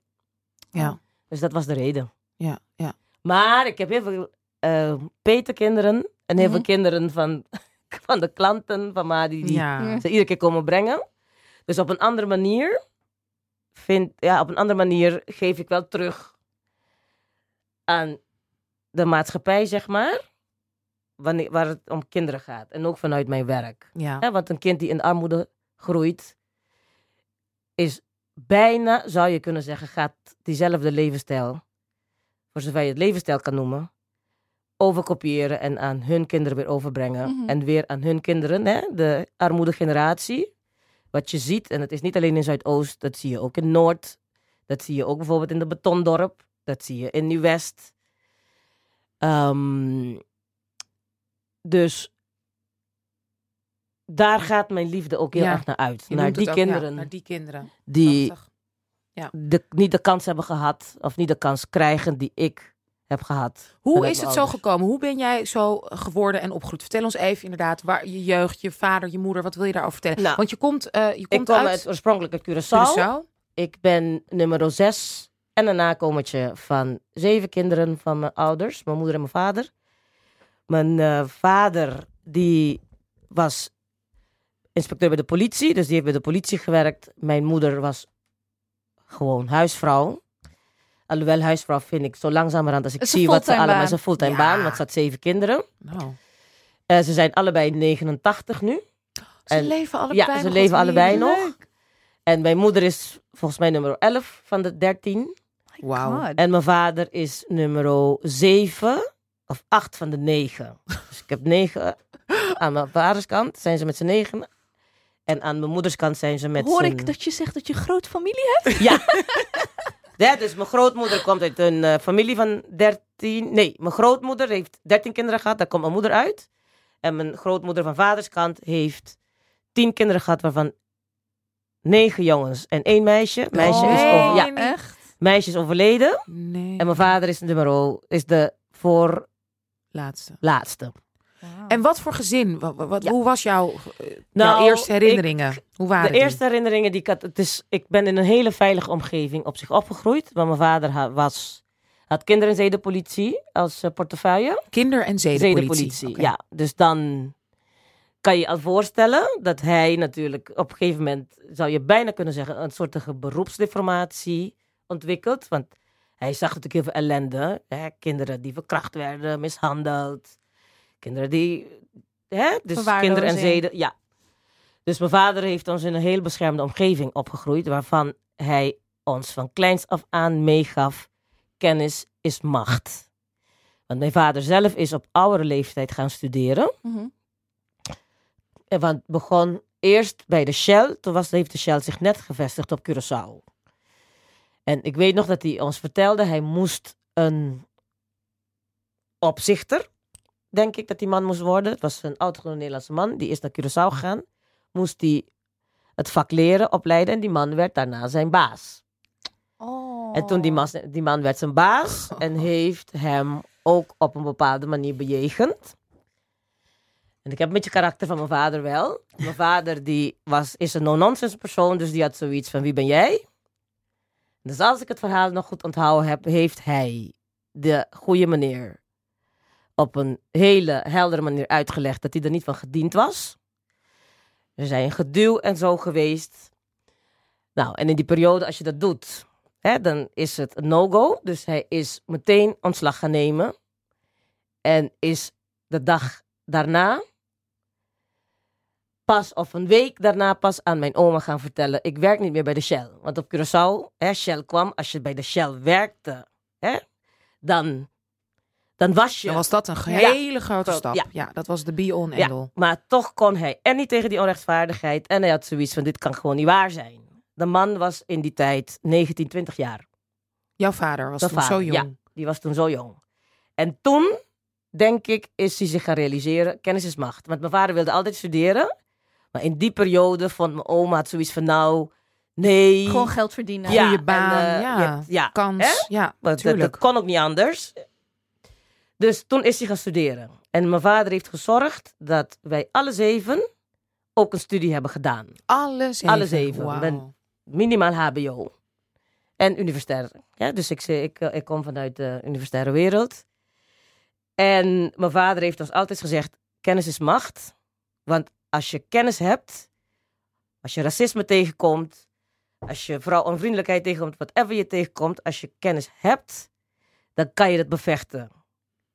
Ja, Dus dat was de reden. ja, ja. Maar ik heb heel veel eh petekinderen en heel veel Mhm. kinderen van, van de klanten van Madi die ja. ze iedere keer komen brengen. Dus op een andere manier vind, ja, op een andere manier geef ik wel terug aan de maatschappij, zeg maar. wanneer, waar het om kinderen gaat. En ook vanuit mijn werk. Ja. Want een kind die in armoede groeit, is bijna, zou je kunnen zeggen, gaat diezelfde levensstijl, voor zover je het levensstijl kan noemen, overkopiëren en aan hun kinderen weer overbrengen. Mhm. En weer aan hun kinderen, hè, de armoedegeneratie. Wat je ziet, en het is niet alleen in Zuidoost, dat zie je ook in Noord. Dat zie je ook bijvoorbeeld in de Betondorp. Dat zie je in Nieuw-West. Ehm, dus daar gaat mijn liefde ook heel Ja, erg naar uit. Naar die ja, kinderen naar die kinderen. die de, niet de kans hebben gehad, of niet de kans krijgen die ik heb gehad. Hoe is het zo gekomen? Hoe ben jij zo geworden en opgegroeid? Vertel ons even inderdaad, waar je jeugd, je vader, je moeder, wat wil je daarover vertellen? Nou, Want je komt, eh, je Ik komt kom uit, uit, oorspronkelijk uit Curaçao. Curaçao. Ik ben nummer zes en een nakomertje van zeven kinderen van mijn ouders, mijn moeder en mijn vader. Mijn eh, vader die was inspecteur bij de politie, dus die heeft bij de politie gewerkt. Mijn moeder was gewoon huisvrouw. Alhoewel huisvrouw vind ik zo langzamerhand als ik een zie wat ze allemaal... een fulltime Ja. baan, want ze had zeven kinderen. Nou, Eh, ze zijn allebei 89 nu. ze En- leven allebei ja, ze nog, leven allebei nog. En mijn moeder is volgens mij nummer 11 van de 13. Wauw. En mijn vader is nummer 7 of 8 van de 9. Dus ik heb 9 aan mijn vaders kant, zijn ze met z'n negen. En aan mijn moeders kant zijn ze met Hoor ik dat je zegt dat je groot familie hebt? Ja. ja. Dus mijn grootmoeder komt uit een eh, familie van 13. Nee, mijn grootmoeder heeft 13 kinderen gehad, daar komt mijn moeder uit. En mijn grootmoeder van vaders kant heeft 10 kinderen gehad, waarvan 9 jongens en één meisje. Meisje, is, nee. over, ja. Echt? meisje is overleden. Nee. En mijn vader is, nummer, is de voorlaatste. Laatste. En wat voor gezin? Wat, wat, Ja. Hoe was jouw, eh, Nou, jouw eerste herinneringen? hoe waren De die? eerste herinneringen die ik had, het is, ik ben in een hele veilige omgeving op zich opgegroeid. Want mijn vader ha- was, had kinder- en zedenpolitie als eh, portefeuille. Kinder- en zedenpolitie. Zedenpolitie, ja. Dus dan kan je je al voorstellen dat hij natuurlijk op een gegeven moment, zou je bijna kunnen zeggen, een soort beroepsdeformatie ontwikkelt. Want hij zag natuurlijk heel veel ellende. Hè? Kinderen die verkracht werden, mishandeld. Kinderen die, hè? dus kinderen en zeden, ja. Dus mijn vader heeft ons in een heel beschermde omgeving opgegroeid, waarvan hij ons van kleins af aan meegaf, kennis is macht. Want mijn vader zelf is op oudere leeftijd gaan studeren. Mhm. En want begon eerst bij de Shell. Toen was, heeft de Shell zich net gevestigd op Curaçao. En ik weet nog dat hij ons vertelde, hij moest een opzichter, denk ik dat die man moest worden. Het was een oud Nederlandse man, die is naar Curaçao gegaan. Moest hij het vak leren, opleiden en die man werd daarna zijn baas. Oh. En toen die man, die man werd zijn baas en heeft hem ook op een bepaalde manier bejegend. En ik heb een beetje karakter van mijn vader wel. Mijn vader die was, is een no-nonsense persoon, dus die had zoiets van wie ben jij? Dus als ik het verhaal nog goed onthouden heb, heeft hij de goede manier op een hele heldere manier uitgelegd dat hij er niet van gediend was. Er zijn geduw en zo geweest. Nou, en in die periode, als je dat doet, hè, dan is het een no-go. Dus hij is meteen ontslag gaan nemen. En is de dag daarna, pas of een week daarna, pas aan mijn oma gaan vertellen: ik werk niet meer bij de Shell. Want op Curaçao, hè, Shell kwam, als je bij de Shell werkte, hè, dan, dan was je. Dan was dat een hele grote Groot, stap. ja. Ja. dat was de be on Ja, end all. maar toch kon hij en niet tegen die onrechtvaardigheid. En hij had zoiets van: dit kan gewoon niet waar zijn. De man was in die tijd 19, 20 jaar. Jouw vader was toen zo jong. Die was toen zo jong. En toen, denk ik, is hij zich gaan realiseren: kennis is macht. Want mijn vader wilde altijd studeren. Maar in die periode vond mijn oma had zoiets van: nou, nee. Gewoon geld verdienen. Ja. Goeie en, baan, eh, ja. je hebt- ja. Kans, Hè? ja, Want dat, natuurlijk. dat kon ook niet anders. Dus toen is hij gaan studeren. En mijn vader heeft gezorgd dat wij alle zeven ook een studie hebben gedaan. Alle zeven. Alle zeven. Minimaal HBO. En universitair. Ja, dus ik, ik, eh, ik kom vanuit de universitaire wereld. En mijn vader heeft ons altijd gezegd: kennis is macht. Want als je kennis hebt, als je racisme tegenkomt, als je vooral onvriendelijkheid tegenkomt, whatever je tegenkomt, als je kennis hebt, dan kan je dat bevechten.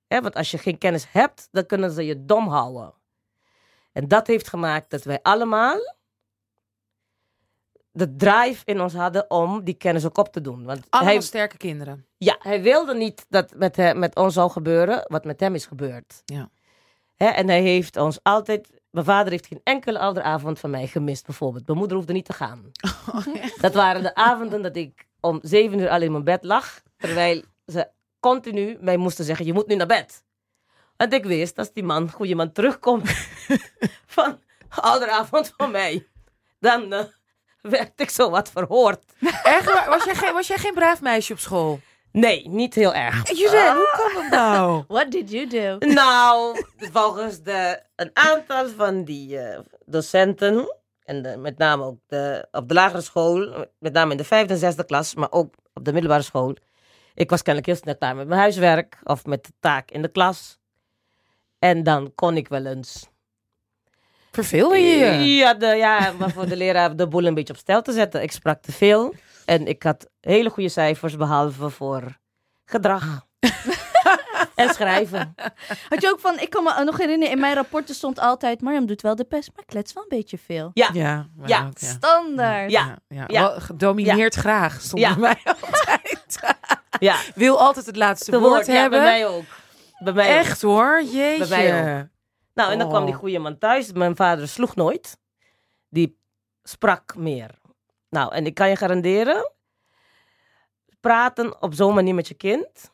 Hè, want als je geen kennis hebt, dan kunnen ze je dom houden. En dat heeft gemaakt dat wij allemaal de drive in ons hadden om die kennis ook op te doen. Want Allemaal hij, sterke kinderen. ja, hij wilde niet dat met, hem, met ons zou gebeuren wat met hem is gebeurd. Ja. Hè, en hij heeft ons altijd... Mijn vader heeft geen enkele ouderavond van mij gemist, bijvoorbeeld. Mijn moeder hoefde niet te gaan. Dat waren de avonden dat ik om zeven uur al in mijn bed lag. Terwijl ze continu mij moesten zeggen, je moet nu naar bed. Want ik wist, als die man, goede man, terugkomt van ouderavond van mij, dan eh, werd ik zo wat verhoord. Echt? Was jij, geen, was jij geen braaf meisje op school? Nee, niet heel erg. Juzelle, hoe kan dat nou? What did you do? Nou, volgens de, een aantal van die eh, docenten, en de- met name ook de, op de lagere school, met name in de vijfde en zesde klas, maar ook op de middelbare school. Ik was kennelijk heel snel klaar met mijn huiswerk of met de taak in de klas. En dan kon ik wel eens. Verveelde je je? Ja, de, ja maar voor de leraar de boel een beetje op stel te zetten. Ik sprak te veel en ik had hele goede cijfers, behalve voor gedrag. En schrijven. Had je ook van, ik kan me nog herinneren, in mijn rapporten stond altijd, Marjam doet wel de pest, maar klets wel een beetje veel. Ja, Ja, maar Ja. ook, ja. Standaard. Ja. ja. Ja. Wel, gedomineerd graag stond Ja. bij mij altijd. ja. Wil altijd het laatste te woord, hebben. bij mij ook. Bij mij ook. Echt hoor, jeetje. Bij mij Nou, en dan kwam die Oh. goede man thuis. Mijn vader sloeg nooit. Die sprak meer. Nou, en ik kan je garanderen, praten op zo'n manier met je kind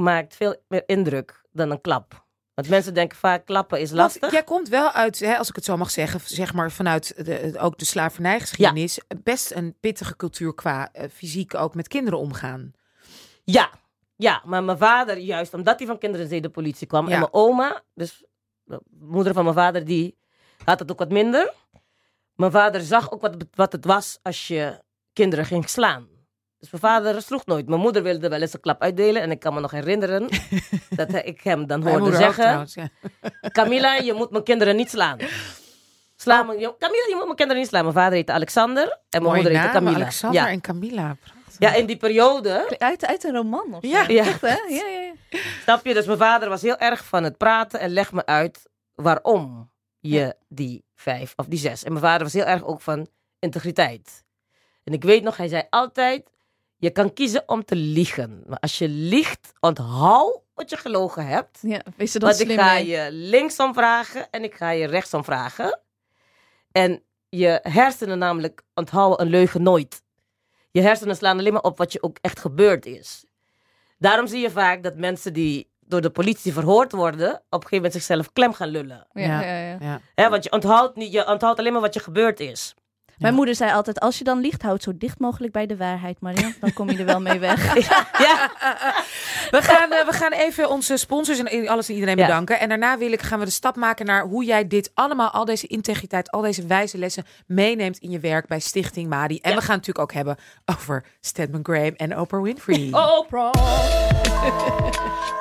maakt veel meer indruk dan een klap. Want mensen denken vaak klappen is Want lastig. jij komt wel uit, hè, als ik het zo mag zeggen, zeg maar vanuit de, ook de slavernijgeschiedenis, best een pittige cultuur qua eh, fysiek ook met kinderen omgaan. Ja, ja, maar mijn vader, juist omdat hij van kinderzedenpolitie kwam. Ja. En mijn oma, dus de moeder van mijn vader, die had het ook wat minder. Mijn vader zag ook wat, wat het was als je kinderen ging slaan. Dus mijn vader sloeg nooit. Mijn moeder wilde wel eens een klap uitdelen. En ik kan me nog herinneren dat ik hem dan Mijn hoorde zeggen... trouwens, ja. Camilla, je moet mijn kinderen niet slaan. Sla me, je- Camilla, je moet mijn kinderen niet slaan. Mijn vader heette Alexander en mijn moeder heette Camilla. Alexander Ja. en Camilla. Prachtig. ja, in die periode Uit, uit een roman of zo. Ja. Ja. Echt, hè? Ja, ja, ja. Snap je? Dus mijn vader was heel erg van het praten en leg me uit waarom je die vijf of die zes. En mijn vader was heel erg ook van integriteit. En ik weet nog, hij zei altijd: je kan kiezen om te liegen. Maar als je liegt, onthoud wat je gelogen hebt. ja wees er dan Want ik ga mee. je linksom vragen en ik ga je rechtsom vragen. En je hersenen namelijk onthouden een leugen nooit. Je hersenen slaan alleen maar op wat je ook echt gebeurd is. Daarom zie je vaak dat mensen die door de politie verhoord worden, op een gegeven moment zichzelf klem gaan lullen. Ja, Ja. ja, ja. Ja. Hè, want je onthoudt, niet, je onthoudt alleen maar wat je gebeurd is. Mijn moeder zei altijd, als je dan liegt, houd zo dicht mogelijk bij de waarheid, Mariam. Dan kom je er wel mee weg. Ja, We gaan, eh, we gaan even onze sponsors en alles en iedereen bedanken. En daarna wil ik, gaan we de stap maken naar hoe jij dit allemaal, al deze integriteit, al deze wijze lessen meeneemt in je werk bij Stichting Madi. En we gaan het natuurlijk ook hebben over Stedman Graham en Oprah Winfrey. Oprah.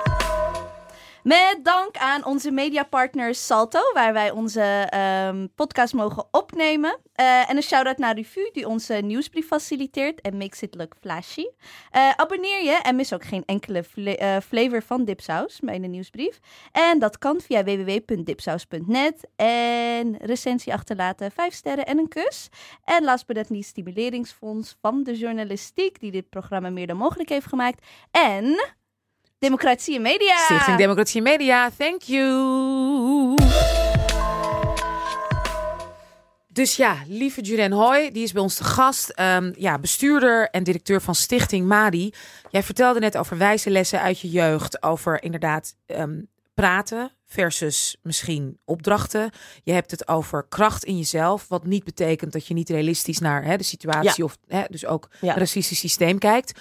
Met dank aan onze mediapartner Salto, waar wij onze ehm, podcast mogen opnemen. Eh, en een shout-out naar Revue, die onze nieuwsbrief faciliteert en makes it look flashy. Eh, abonneer je en mis ook geen enkele eh, flavor van dipsaus bij de nieuwsbrief. En dat kan via www.dipsaus.net. En recensie achterlaten, vijf sterren en een kus. En last but not least, Stimuleringsfonds van de journalistiek, die dit programma meer dan mogelijk heeft gemaakt. En... Democratie en Media. Stichting Democratie en Media, thank you. Dus ja, lieve Juren Hoy, die is bij ons de gast. Ehm, ja, bestuurder en directeur van Stichting Madi. Jij vertelde net over wijze lessen uit je jeugd. Over inderdaad ehm, praten versus misschien opdrachten. Je hebt het over kracht in jezelf. Wat niet betekent dat je niet realistisch naar hè, de situatie of hè, dus ook Ja. het racistisch systeem kijkt.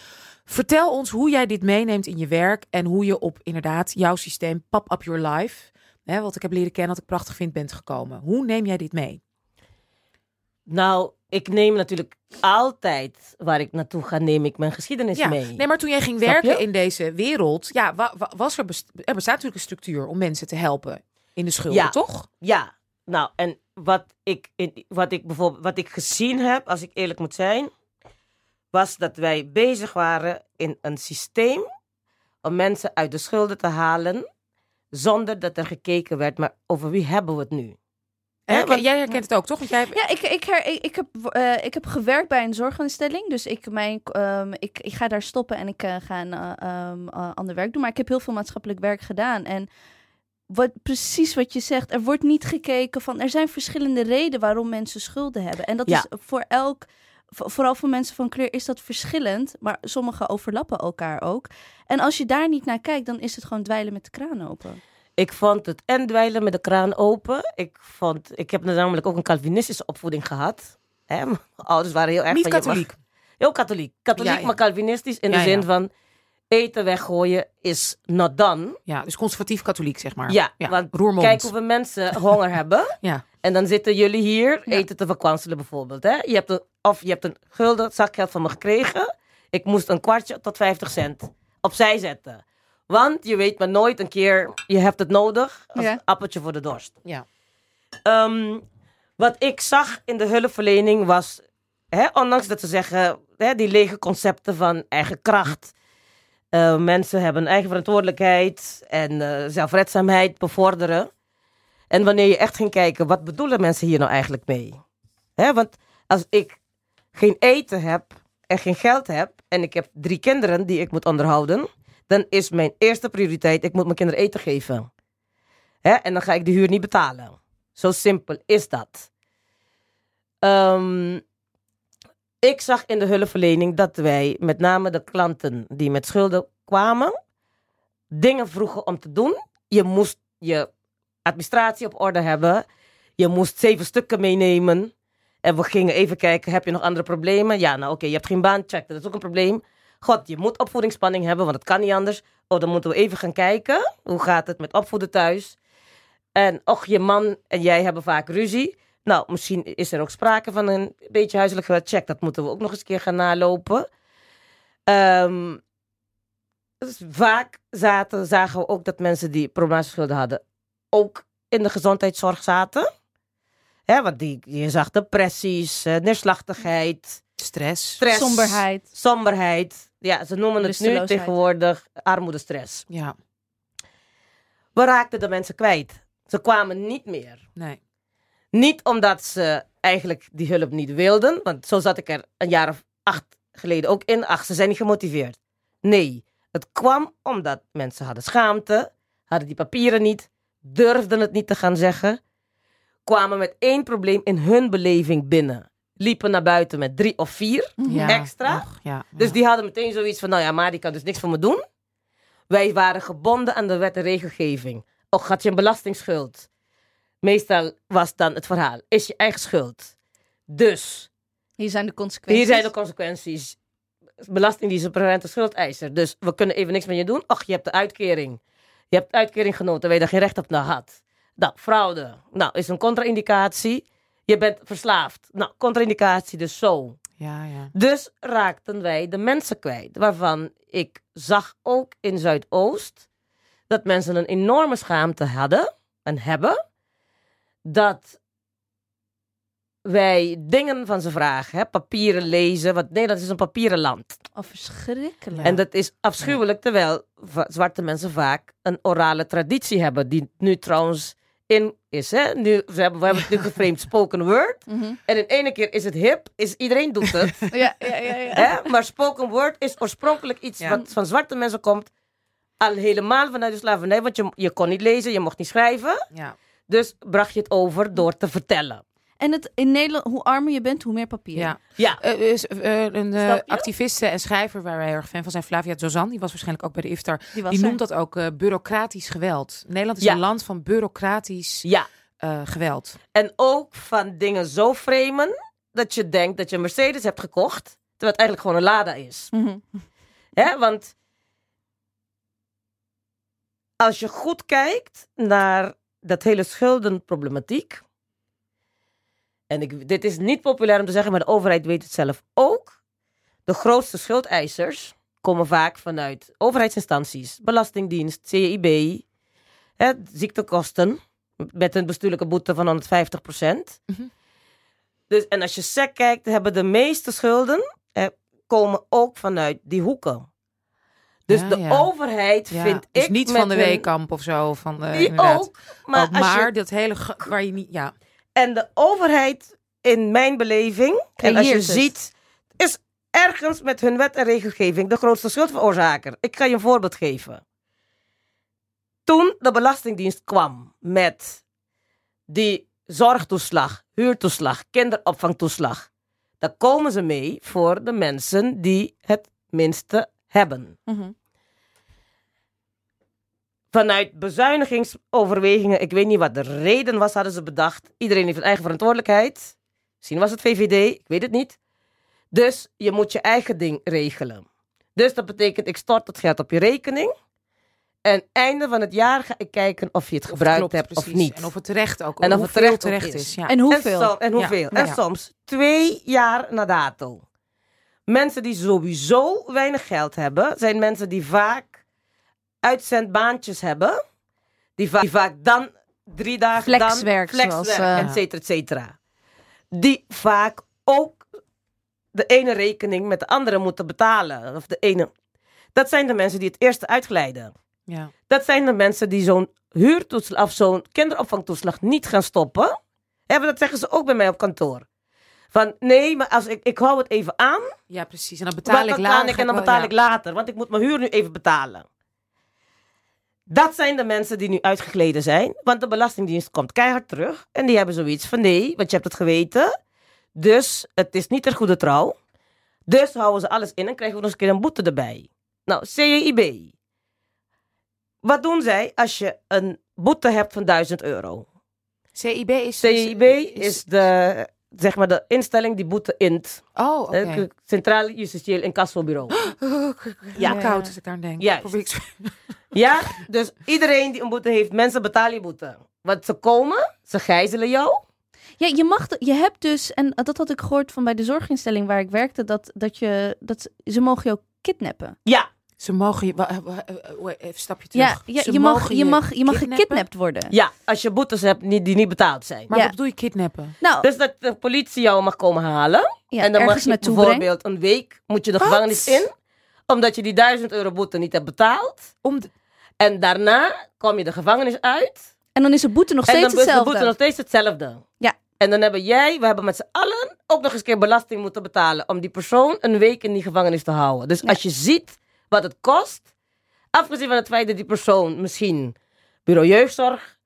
Vertel ons hoe jij dit meeneemt in je werk en hoe je op inderdaad jouw systeem Pop Up Your Life, hè, wat ik heb leren kennen, wat ik prachtig vind, bent gekomen. Hoe neem jij dit mee? Nou, ik neem natuurlijk altijd waar ik naartoe ga, neem ik mijn geschiedenis Ja, mee. nee, maar toen jij ging Snap werken je? in deze wereld, ja, wa- wa- was er, best- er bestaat natuurlijk een structuur om mensen te helpen in de schulden, Ja. toch? Ja, nou, en wat ik, wat ik bijvoorbeeld wat ik gezien heb, als ik eerlijk moet zijn, was dat wij bezig waren in een systeem om mensen uit de schulden te halen zonder dat er gekeken werd, maar over wie hebben we het nu? Want- jij herkent het ook, toch? Want jij, Ja, ik, ik, her- ik, ik, heb, eh, ik heb gewerkt bij een zorginstelling. Dus ik, mijn, ehm, ik, ik ga daar stoppen en ik eh, ga een eh, ehm, eh, ander werk doen. Maar ik heb heel veel maatschappelijk werk gedaan. En wat, precies wat je zegt, er wordt niet gekeken van... Er zijn verschillende redenen waarom mensen schulden hebben. En dat Ja. is voor elk... vo- Vooral voor mensen van kleur is dat verschillend. Maar sommige overlappen elkaar ook. En als je daar niet naar kijkt, dan is het gewoon dweilen met de kraan open. Ik vond het en dweilen met de kraan open. Ik, vond, ik heb namelijk ook een Calvinistische opvoeding gehad. Hè? Mijn ouders waren heel erg niet van, je mag- katholiek. Heel katholiek. Katholiek, Ja, ja. maar Calvinistisch in Ja, de zin ja. van eten weggooien is not done. Ja, dus conservatief katholiek, zeg maar. Ja, want roermond. Kijk hoeveel mensen honger hebben. Ja. En dan zitten jullie hier Ja. eten te verkwanselen bijvoorbeeld. Hè? Je hebt een, of je hebt een gulden zakgeld van me gekregen. Ik moest een kwartje tot 50 cent opzij zetten. Want je weet maar nooit een keer, je hebt het nodig als Ja. appeltje voor de dorst. Ja. Ehm, wat ik zag in de hulpverlening was, hè, ondanks dat ze zeggen, hè, die lege concepten van eigen kracht. Eh, mensen hebben eigen verantwoordelijkheid en eh, zelfredzaamheid bevorderen. En wanneer je echt ging kijken, wat bedoelen mensen hier nou eigenlijk mee? Hè, want als ik geen eten heb en geen geld heb en ik heb drie kinderen die ik moet onderhouden, dan is mijn eerste prioriteit, ik moet mijn kinderen eten geven. Hè, en dan ga ik de huur niet betalen. Zo simpel is dat. Ehm, ik zag in de hulpverlening dat wij met name de klanten die met schulden kwamen, dingen vroegen om te doen. Je moest je administratie op orde hebben. Je moest zeven stukken meenemen. En we gingen even kijken, heb je nog andere problemen? Ja, nou oké, je hebt geen baan, check, dat is ook een probleem. God, je moet opvoedingsspanning hebben, want het kan niet anders. Oh, dan moeten we even gaan kijken. Hoe gaat het met opvoeden thuis? En och, je man en jij hebben vaak ruzie. Nou, misschien is er ook sprake van een beetje huiselijk geweld. Check, dat moeten we ook nog eens een keer gaan nalopen. Ehm, dus vaak zaten, zagen we ook dat mensen die problematische schulden hadden, ook in de gezondheidszorg zaten. Hè, want die, je zag depressies, eh, neerslachtigheid, Stress. stress, Somberheid. somberheid. Ja, ze noemen het nu tegenwoordig armoedestress. Ja, We raakten de mensen kwijt. Ze kwamen niet meer. nee. Niet omdat ze eigenlijk die hulp niet wilden, want zo zat ik er een jaar of acht geleden ook in. Ach, ze zijn niet gemotiveerd. Nee, het kwam omdat mensen hadden schaamte, hadden die papieren niet, durfden het niet te gaan zeggen, kwamen met één probleem in hun beleving binnen. Liepen naar buiten met drie of vier. Ja. Extra? Och, ja. Dus die hadden meteen zoiets van, nou ja, maar die kan dus niks voor me doen. Wij waren gebonden aan de wet en regelgeving. Och, had je een belastingsschuld? Meestal was dan het verhaal, is je eigen schuld. Dus, Hier zijn de consequenties. hier zijn de consequenties. Belastingdienst, parente schuldeiser. Dus we kunnen even niks met je doen. Och, je hebt de uitkering. Je hebt uitkering genoten waar je daar geen recht op naar had. Nou, fraude. Nou, is een contra-indicatie. Je bent verslaafd. Nou, contra-indicatie, dus zo. Ja, ja. Dus raakten wij de mensen kwijt. Waarvan ik zag ook in Zuidoost dat mensen een enorme schaamte hadden en hebben. Dat wij dingen van ze vragen, hè, papieren lezen. Want Nederland is een papieren land. Oh, verschrikkelijk. En dat is afschuwelijk, terwijl zwarte mensen vaak een orale traditie hebben. Die nu trouwens in is. Hè? Nu, we, hebben, we hebben het nu geframed spoken word. Mhm. En in ene keer is het hip, is, iedereen doet het. Ja, ja, ja. ja. Hè? Maar spoken word is oorspronkelijk iets Ja. wat van zwarte mensen komt. Al helemaal vanuit de slavernij, want je, je kon niet lezen, je mocht niet schrijven. ja. Dus bracht je het over door te vertellen. En het, in Nederland, hoe armer je bent, hoe meer papier. ja. Ja, eh, een eh, je? activiste en schrijver waar wij heel erg fan van zijn, Flavia Jozan, die was waarschijnlijk ook bij de iftar. Die, was Die noemt dat ook eh, bureaucratisch geweld. Nederland is Ja. een land van bureaucratisch ja. eh, geweld. En ook van dingen zo framen dat je denkt dat je een Mercedes hebt gekocht, terwijl het eigenlijk gewoon een Lada is. Mhm. Hè? Want als je goed kijkt naar dat hele schuldenproblematiek. En ik, dit is niet populair om te zeggen, maar de overheid weet het zelf ook. De grootste schuldeisers komen vaak vanuit overheidsinstanties, Belastingdienst, CIB, hè, ziektekosten, met een bestuurlijke boete van 150 Mhm. Dus, en als je SEC kijkt, hebben de meeste schulden eh, komen ook vanuit die hoeken. Dus Ja, de ja. overheid vind dus ik niet van de hun- weekamp of zo. Van de, Die ook. Maar, Ook, maar je, dat hele waar je niet. Ja. en de overheid, in mijn beleving, en als je het. ziet, is ergens met hun wet en regelgeving de grootste schuldveroorzaker. Ik ga je een voorbeeld geven. Toen de Belastingdienst kwam met die zorgtoeslag, huurtoeslag, kinderopvangtoeslag, dan komen ze mee voor de mensen die het minste hebben. Mhm. Vanuit bezuinigingsoverwegingen, ik weet niet wat de reden was, hadden ze bedacht. Iedereen heeft een eigen verantwoordelijkheid. Misschien was het VVD, ik weet het niet. Dus je moet je eigen ding regelen. Dus dat betekent, ik stort het geld op je rekening. En einde van het jaar ga ik kijken of je het Of gebruikt klopt, hebt of niet. En of het terecht ook En of het terecht ook terecht is. is. Ja. En hoeveel? En, hoeveel? Ja, En ja. soms twee jaar na dato. Mensen die sowieso weinig geld hebben, zijn mensen die vaak uitzendbaantjes hebben. Die, va- die vaak dan drie dagen Flexwerk, dan flexwerk, zoals, eh, et cetera, et cetera. Die vaak ook de ene rekening met de andere moeten betalen. Of de ene. Dat zijn de mensen die het eerste uitglijden. Ja. Dat zijn de mensen die zo'n huurtoeslag of zo'n kinderopvangtoeslag niet gaan stoppen. Ja, dat zeggen ze ook bij mij op kantoor. Van nee, maar als ik, ik hou het even aan. ja, precies. En dan betaal ik later. ik en dan betaal ik later. Want ik moet mijn huur nu even betalen. Dat zijn de mensen die nu uitgegleden zijn. Want de Belastingdienst komt keihard terug. En die hebben zoiets van nee, want je hebt het geweten. Dus het is niet ter goede trouw. Dus houden ze alles in en krijgen we nog eens een keer een boete erbij. Nou, CIB. Wat doen zij als je een boete hebt van 1000 euro? CIB is. CIB is de, zeg maar, de instelling die boete int. Oh, oké. Het Centraal Justitieel Incassobureau. Ja, Ja. koud als ik daar aan denk. Juist. Ja, dus iedereen die een boete heeft, mensen betalen je boete. Want ze komen, ze gijzelen jou. Ja, je mag, je hebt dus, en dat had ik gehoord van bij de zorginstelling waar ik werkte, dat, dat je, dat ze- mogen je ook kidnappen. Ja, Ze mogen je. eh, Even een stapje terug. Ja, ja Ze je, mag, mogen je, mag, je mag kidnappen? gekidnapt worden. ja, als je boetes hebt die, die niet betaald zijn. Maar Ja. wat bedoel je kidnappen? Nou, Dus dat de politie jou mag komen halen. ja, en dan mag je bijvoorbeeld een week moet je de Wat? gevangenis in. Omdat je die 1000 euro boete niet hebt betaald. Om de- En daarna kom je de gevangenis uit. En dan is de boete nog en steeds dan is de hetzelfde. boete nog steeds hetzelfde. Ja. En dan hebben jij, we hebben met z'n allen ook nog eens een keer belasting moeten betalen. Om die persoon een week in die gevangenis te houden. Dus Ja. als je ziet wat het kost. Afgezien van het feit dat die persoon misschien bureau jeugdzorg.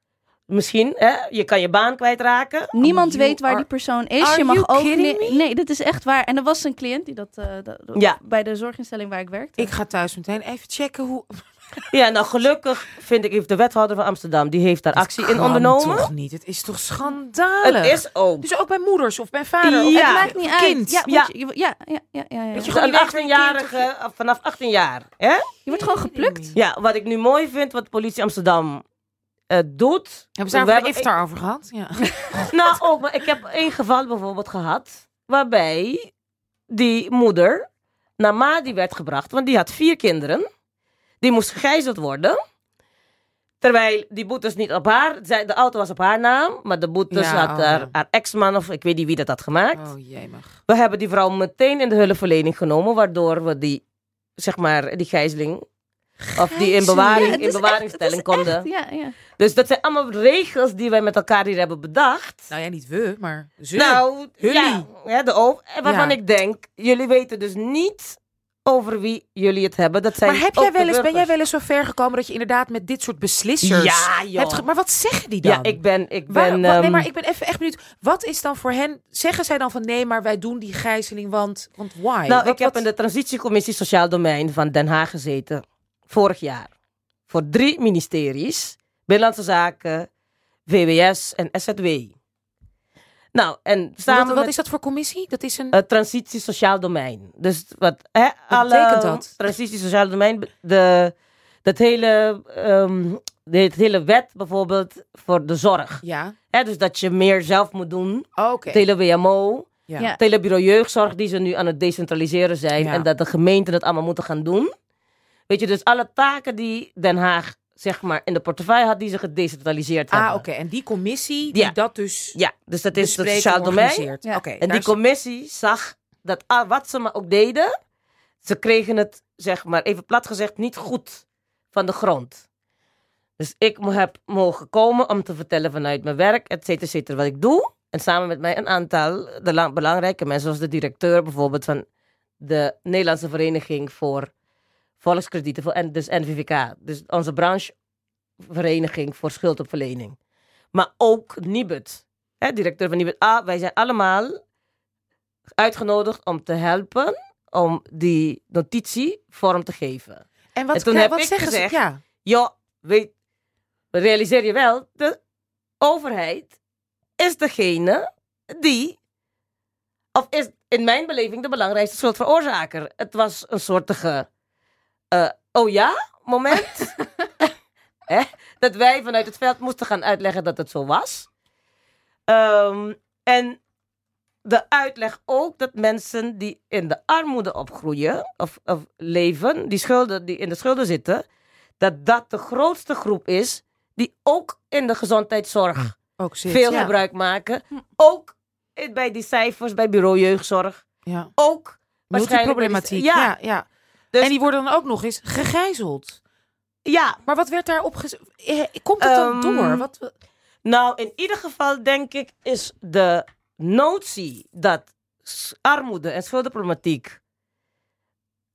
Misschien, hè, je kan je baan kwijtraken. Niemand You weet waar are- die persoon is. Are Je mag you ook nee, me? nee, dit is echt waar. En er was een cliënt die dat, eh, dat- Ja. bij de zorginstelling waar ik werkte. Ik ga thuis meteen even checken hoe. Ja, nou gelukkig vind ik, heeft de wethouder van Amsterdam, die heeft daar actie in ondernomen. toch niet? Het is toch schandalig? Het is ook. Dus ook bij moeders of bij vader of Ja. het maakt niet uit. kind. Ja, Ja. ja, ja, ja, ja, ja. Weet je gewoon een niet weet waar je 18-jarige, vanaf 18 jaar. Hè? Je wordt gewoon geplukt. Ja, wat ik nu mooi vind, wat politie Amsterdam eh, doet. Hebben we daar We hebben- iftar over gehad? Ja. Nou, ook, maar ik heb één geval bijvoorbeeld gehad. Waarbij die moeder naar Madi werd gebracht. Want die had vier kinderen. Die moest gegijzeld worden. Terwijl die boetes niet op haar... zij- De auto was op haar naam. Maar de boetes Ja, had oh, haar, ja. haar ex-man of ik weet niet wie dat had gemaakt. Oh jemig. We hebben die vrouw meteen in de hulpverlening genomen. Waardoor we die, zeg maar, die gijzeling... Of die in, bewaring, in is bewaringstelling is konden. echt- ja, ja. Dus dat zijn allemaal regels die wij met elkaar hier hebben bedacht. Nou ja, niet we, maar ze. Nou, Jullie. ja, ja, de over, waarvan Ja. ik denk, jullie weten dus niet over wie jullie het hebben. Dat zijn maar heb jij wel eens, ben jij wel eens zo ver gekomen dat je inderdaad met dit soort beslissers Ja, joh. hebt ge- Maar wat zeggen die dan? Ja, ik ben, ik Waar- ben, wat- nee, ehm, maar ik ben even echt benieuwd. Wat is dan voor hen? Zeggen zij dan van nee, maar wij doen die gijzeling, want, want why? nou, Wat- ik heb wat- in de transitiecommissie Sociaal Domein van Den Haag gezeten. Vorig jaar. Voor drie ministeries. Binnenlandse Zaken, VWS en SZW. Nou, en samen Wat, wat met is dat voor commissie? Dat is een. het transitie sociaal domein. Dus wat, hè, alle betekent dat? transitie sociaal domein, de, dat hele, ehm, de, het hele wet bijvoorbeeld voor de zorg. ja, Hè, dus dat je meer zelf moet doen. oké. Het hele WMO, Ja. Ja. het hele bureau jeugdzorg die ze nu aan het decentraliseren zijn. Ja. En dat de gemeenten het allemaal moeten gaan doen. Weet je, dus alle taken die Den Haag zeg maar in de portefeuille had, die ze gedecentraliseerd hebben. Ah, oké. En die commissie die Ja. dat dus Ja, dus dat is het sociaal domein. Ja. Oké. En die is- commissie zag dat ah, wat ze maar ook deden, ze kregen het, zeg maar, even plat gezegd, niet goed van de grond. Dus ik mo- heb mogen komen om te vertellen vanuit mijn werk, et cetera, et cetera, wat ik doe. En samen met mij een aantal de lang- belangrijke mensen, zoals de directeur bijvoorbeeld van de Nederlandse Vereniging voor Volkskredieten, voor, en dus NVVK. Dus onze branchevereniging voor schuldopverlening. Maar ook Nibud, hè, directeur van Nibud. Ah, wij zijn allemaal uitgenodigd om te helpen om die notitie vorm te geven. En wat, En toen heb wat ik zeggen gezegd- ze? Ja. Ja, weet, realiseer je wel, de overheid is degene die, of is in mijn beleving de belangrijkste schuldveroorzaker. Het was een soortige, eh, oh ja, moment. Dat wij vanuit het veld moesten gaan uitleggen dat het zo was. Ehm, en de uitleg ook dat mensen die in de armoede opgroeien of, of leven, die, schulden, die in de schulden zitten, dat dat de grootste groep is die ook in de gezondheidszorg Ook zit. veel ja. gebruik maken. Ook in- bij die cijfers bij bureau jeugdzorg. Ja. Ook waarschijnlijk die- Ja. ja. Dus- en die worden dan ook nog eens gegijzeld. ja. Maar wat werd daarop gez... eh, Komt het dan Ehm, door? Wat... Nou, in ieder geval denk ik is de notie dat armoede en schuldenproblematiek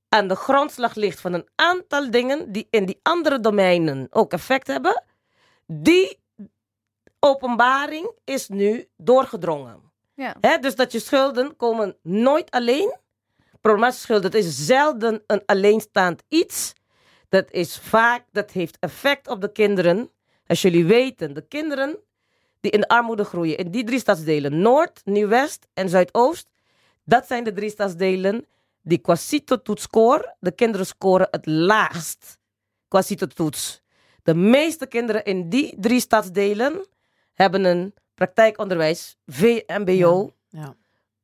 aan de grondslag ligt van een aantal dingen die in die andere domeinen ook effect hebben, die openbaring is nu doorgedrongen. Ja. Dus dat je schulden komen nooit alleen. Problematische schulden, dat is zelden een alleenstaand iets. Dat is vaak, dat heeft effect op de kinderen. Als jullie weten, de kinderen die in de armoede groeien, in die drie stadsdelen, Noord, Nieuw-West en Zuidoost, dat zijn de drie stadsdelen die qua CITO-toetsscore, de kinderen scoren het laagst qua CITO-toets. De meeste kinderen in die drie stadsdelen hebben een praktijkonderwijs, VMBO, Ja.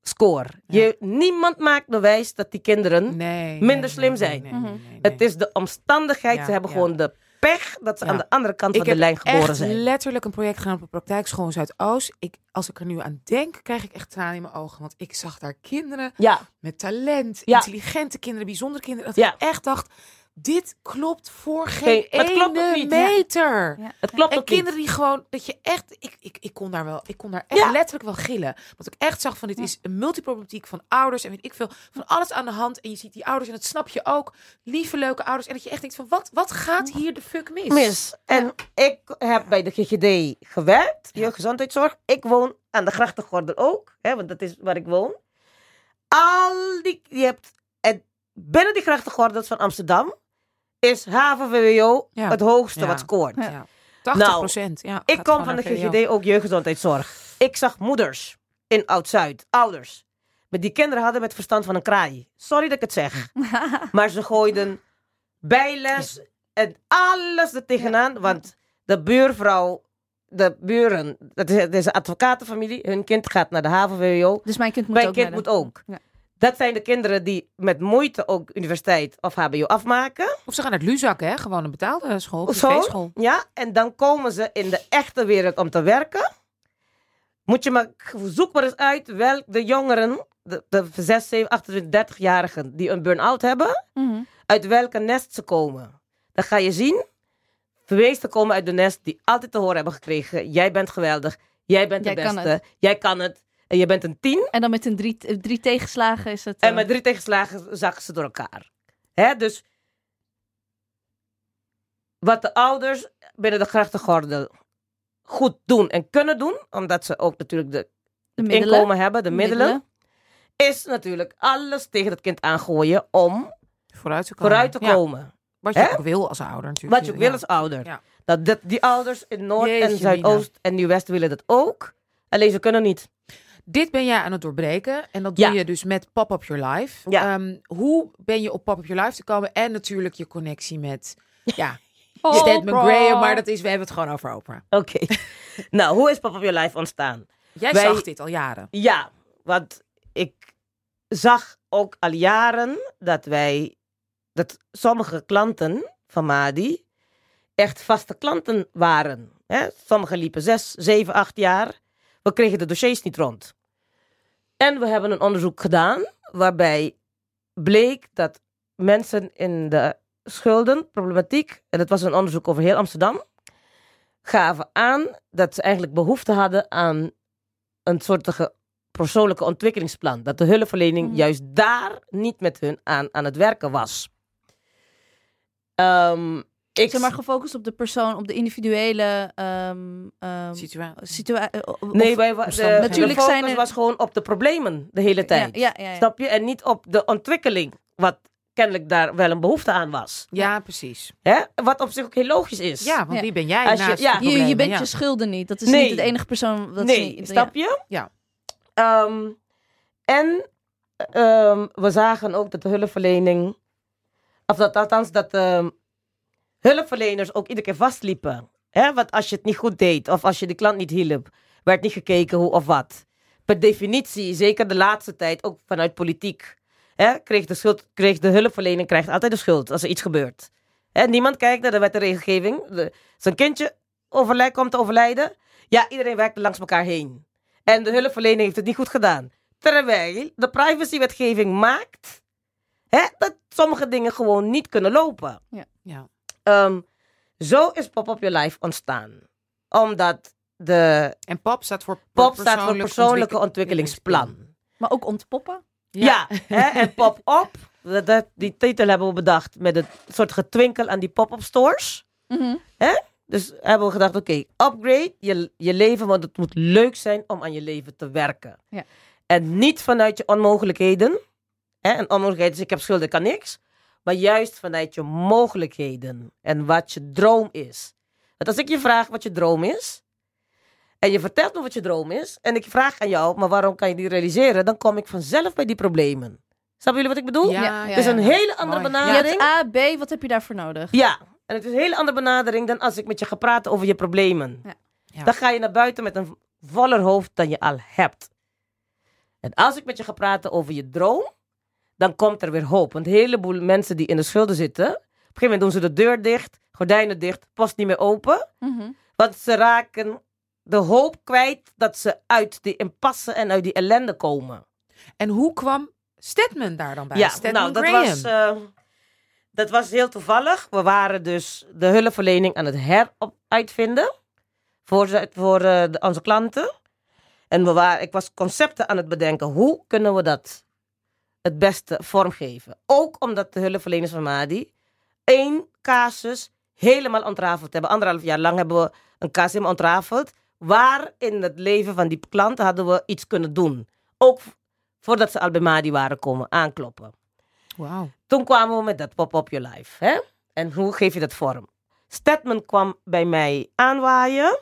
Score. Ja. Je, niemand maakt bewijs dat die kinderen Nee. Minder nee, slim zijn. nee, nee, nee, Mhm. nee, het is de omstandigheid. Ja, ze hebben ja. gewoon de pech dat ze Ja. aan de andere kant Ik van de heb lijn geboren echt zijn. letterlijk een project gedaan op een praktijkschool in Zuidoost. Ik, als ik er nu aan denk, krijg ik echt tranen in mijn ogen. Want ik zag daar kinderen Ja, met talent, Ja. intelligente kinderen, bijzondere kinderen. Dat Ja. ik echt dacht, dit klopt voor geen Geen- het ene meter. Ja. het klopt En ook niet. kinderen die gewoon, dat je echt, ik, ik, ik kon daar wel, ik kon daar echt Ja. letterlijk wel gillen. Want ik echt zag van, dit is een multiproblematiek van ouders en weet ik veel, van alles aan de hand. En je ziet die ouders en dat snap je ook, lieve leuke ouders. En dat je echt denkt van, wat, wat gaat hier de fuck mis? Mis. En ik heb bij de GGD gewerkt, jeugdgezondheidszorg. Ik woon aan de grachtengordel ook, hè, want dat is waar ik woon. Al die, je hebt, en binnen die grachtengordels van Amsterdam is Ja. het hoogste Ja. wat scoort. Ja. 80 procent. ja, Ik kom van de. GGD ook jeugdgezondheidszorg. Ik zag moeders in Oud-Zuid, ouders. Maar die kinderen hadden met verstand van een kraai. Sorry dat ik het zeg. maar ze gooiden bijles en alles er tegenaan. Want de buurvrouw, de buren, dat is, dat is een advocatenfamilie. Hun kind gaat naar de HAVO-VWO. Dus mijn kind moet Mijn ook kind moet ook. Ja. Dat zijn de kinderen die met moeite ook universiteit of HBO afmaken. Of ze gaan naar het Luzak, hè? Gewoon een betaalde school, privéschool. ja, en dan komen ze in de echte wereld om te werken. Moet je maar, zoek maar eens uit welk de jongeren, de, de 6, 7, 28, 30-jarigen die een burn-out hebben, Mhm. uit welke nest ze komen. Dan ga je zien, de meesten komen uit de nest die altijd te horen hebben gekregen, jij bent geweldig, jij bent de Jij beste, jij kan het. En je bent een tien. En dan met een drie, eh, drie tegenslagen is het... En eh, met drie tegenslagen zakken ze door elkaar. Hè? Dus wat de ouders binnen de grachtengordel goed doen en kunnen doen, omdat ze ook natuurlijk de de middelen. inkomen hebben, de middelen, is natuurlijk alles tegen het kind aangooien om Vooruit te komen. vooruit te Ja, komen. wat je ook wil als ouder natuurlijk. Wat je ook wil als ouder. Ja. Dat, dat, die ouders in Noord en Zuidoost en Nieuw-West willen dat ook. Alleen ze kunnen niet. Dit ben jij aan het doorbreken. En dat Ja. doe je dus met Pop Up Your Life. Ja. Ehm, hoe ben je op Pop Up Your Life te komen? En natuurlijk je connectie met... Ja, Oh, Stan Oprah. McGraham, maar dat is, we hebben het gewoon over Oprah. Oké. nou, hoe is Pop Up Your Life ontstaan? Jij Wij- zag dit al jaren. Ja, want ik zag ook al jaren dat wij, dat sommige klanten van Madi echt vaste klanten waren. Hè? Sommigen liepen zes, zeven, acht jaar. We kregen de dossiers niet rond. En we hebben een onderzoek gedaan waarbij bleek dat mensen in de schuldenproblematiek, en dat was een onderzoek over heel Amsterdam, gaven aan dat ze eigenlijk behoefte hadden aan een soort persoonlijke ontwikkelingsplan. Dat de hulpverlening Mhm. juist daar niet met hun aan, aan het werken was. Ehm, ik Zeg maar gefocust op de persoon, op de individuele ehm ehm, Situatie. situatie. Nee, wij, wa- de, Natuurlijk de focus zijn er- was gewoon op de problemen de hele tijd. Ja, ja, ja, ja. Snap je? En niet op de ontwikkeling, wat kennelijk daar wel een behoefte aan was. Ja, precies. Hè? Wat op zich ook heel logisch is. Ja, want Ja. wie ben jij Als je- naast ja. de Je, bent Ja. je schulden niet. Dat is Nee. niet de enige persoon. Dat nee, niet, snap je? Ja. Ehm, en ehm, we zagen ook dat de hulpverlening, of dat althans dat hulpverleners ook iedere keer vastliepen. Hè? Want als je het niet goed deed of als je de klant niet hielp, werd niet gekeken hoe of wat. Per definitie, zeker de laatste tijd, ook vanuit politiek, hè, kreeg, de schuld, kreeg de hulpverlening krijgt altijd de schuld als er iets gebeurt. Hè, niemand kijkt naar de wet en regelgeving. De- Zijn kindje overlijdt, komt te overlijden. Ja, iedereen werkt er langs elkaar heen. En de hulpverlening heeft het niet goed gedaan. Terwijl de privacywetgeving maakt hè, dat sommige dingen gewoon niet kunnen lopen. Ja. Ehm, zo is Pop Up Your Life ontstaan. Omdat de En POP staat voor POP staat voor persoonlijke ontwikkel- ontwikkelingsplan. Maar ook ontpoppen. Ja, hè, en Pop Up, dat, dat- die titel hebben we bedacht met een soort getwinkel aan die pop-up stores. Mhm. Dus hebben we gedacht, oké, upgrade je, je leven, want het moet leuk zijn om aan je leven te werken. Ja. En niet vanuit je onmogelijkheden. Hè? En onmogelijkheden is, ik heb schulden, ik kan niks. Maar juist vanuit je mogelijkheden en wat je droom is. Want als ik je vraag wat je droom is, en je vertelt me wat je droom is, en ik vraag aan jou, maar waarom kan je die realiseren, dan kom ik vanzelf bij die problemen. Snappen jullie wat ik bedoel? Ja, Ja, Dus een ja. hele andere Mooi. Je benadering. hebt A, B, wat heb je daarvoor nodig? Ja, en het is een hele andere benadering dan als ik met je ga praten over je problemen. Ja. Ja. Dan ga je naar buiten met een voller hoofd dan je al hebt. En als ik met je ga praten over je droom, dan komt er weer hoop. Want een heleboel mensen die in de schulden zitten, op een gegeven moment doen ze de deur dicht, gordijnen dicht, post niet meer open. Mhm. Want ze raken de hoop kwijt dat ze uit die impasse en uit die ellende komen. En hoe kwam Stedman daar dan bij? Ja, Stedman nou, dat Graham. was, eh, dat was heel toevallig. We waren dus de hulpverlening aan het heruitvinden voor, voor eh, onze klanten. En we waren, ik was concepten aan het bedenken. Hoe kunnen we dat het beste vormgeven? Ook omdat de hulpverleners van Madi één casus helemaal ontrafeld hebben. Anderhalf jaar lang hebben we een casus helemaal ontrafeld. Waar in het leven van die klanten hadden we iets kunnen doen. Ook voordat ze al bij Madi waren komen aankloppen. Wauw. Toen kwamen we met dat pop-up your life. Hè? En hoe geef je dat vorm? Stedman kwam bij mij aanwaaien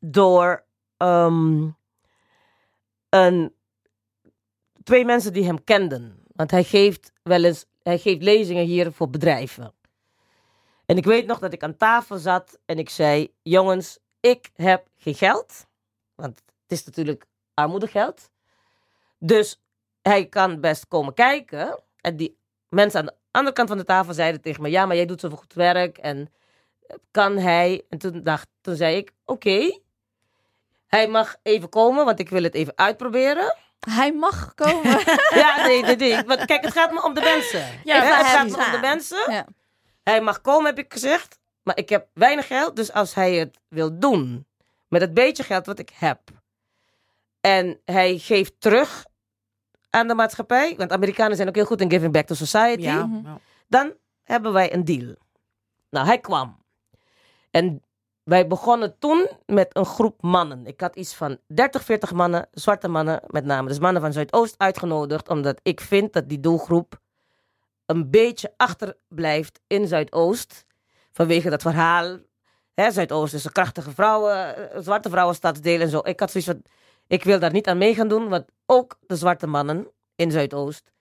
door ehm, een, twee mensen die hem kenden. Want hij geeft wel eens hij geeft lezingen hier voor bedrijven. En ik weet nog dat ik aan tafel zat en ik zei: Jongens, ik heb geen geld. Want het is natuurlijk armoedegeld. Dus hij kan best komen kijken. En die mensen aan de andere kant van de tafel zeiden tegen me: Ja, maar jij doet zoveel goed werk. En kan hij? En toen, dacht, toen zei ik: Oké, hij mag even komen, want ik wil het even uitproberen. Hij mag komen. ja, nee, nee, nee. Want kijk, het gaat me om de mensen. Ja, het gaat me om de mensen. ja. Hij mag komen, heb ik gezegd. Maar ik heb weinig geld. Dus als hij het wil doen met het beetje geld wat ik heb. En hij geeft terug aan de maatschappij. Want Amerikanen zijn ook heel goed in giving back to society. Mhm. ja. Dan hebben wij een deal. Nou, hij kwam. En wij begonnen toen met een groep mannen. Ik had iets van 30, 40 mannen, zwarte mannen met name. Dus mannen van Zuidoost uitgenodigd. Omdat ik vind dat die doelgroep een beetje achterblijft in Zuidoost. Vanwege dat verhaal. Hè, Zuidoost is een krachtige vrouwen, eh, zwarte vrouwenstadsdeel en zo. Ik had zoiets van, ik wil daar niet aan mee gaan doen. Want ook de zwarte mannen in Zuidoost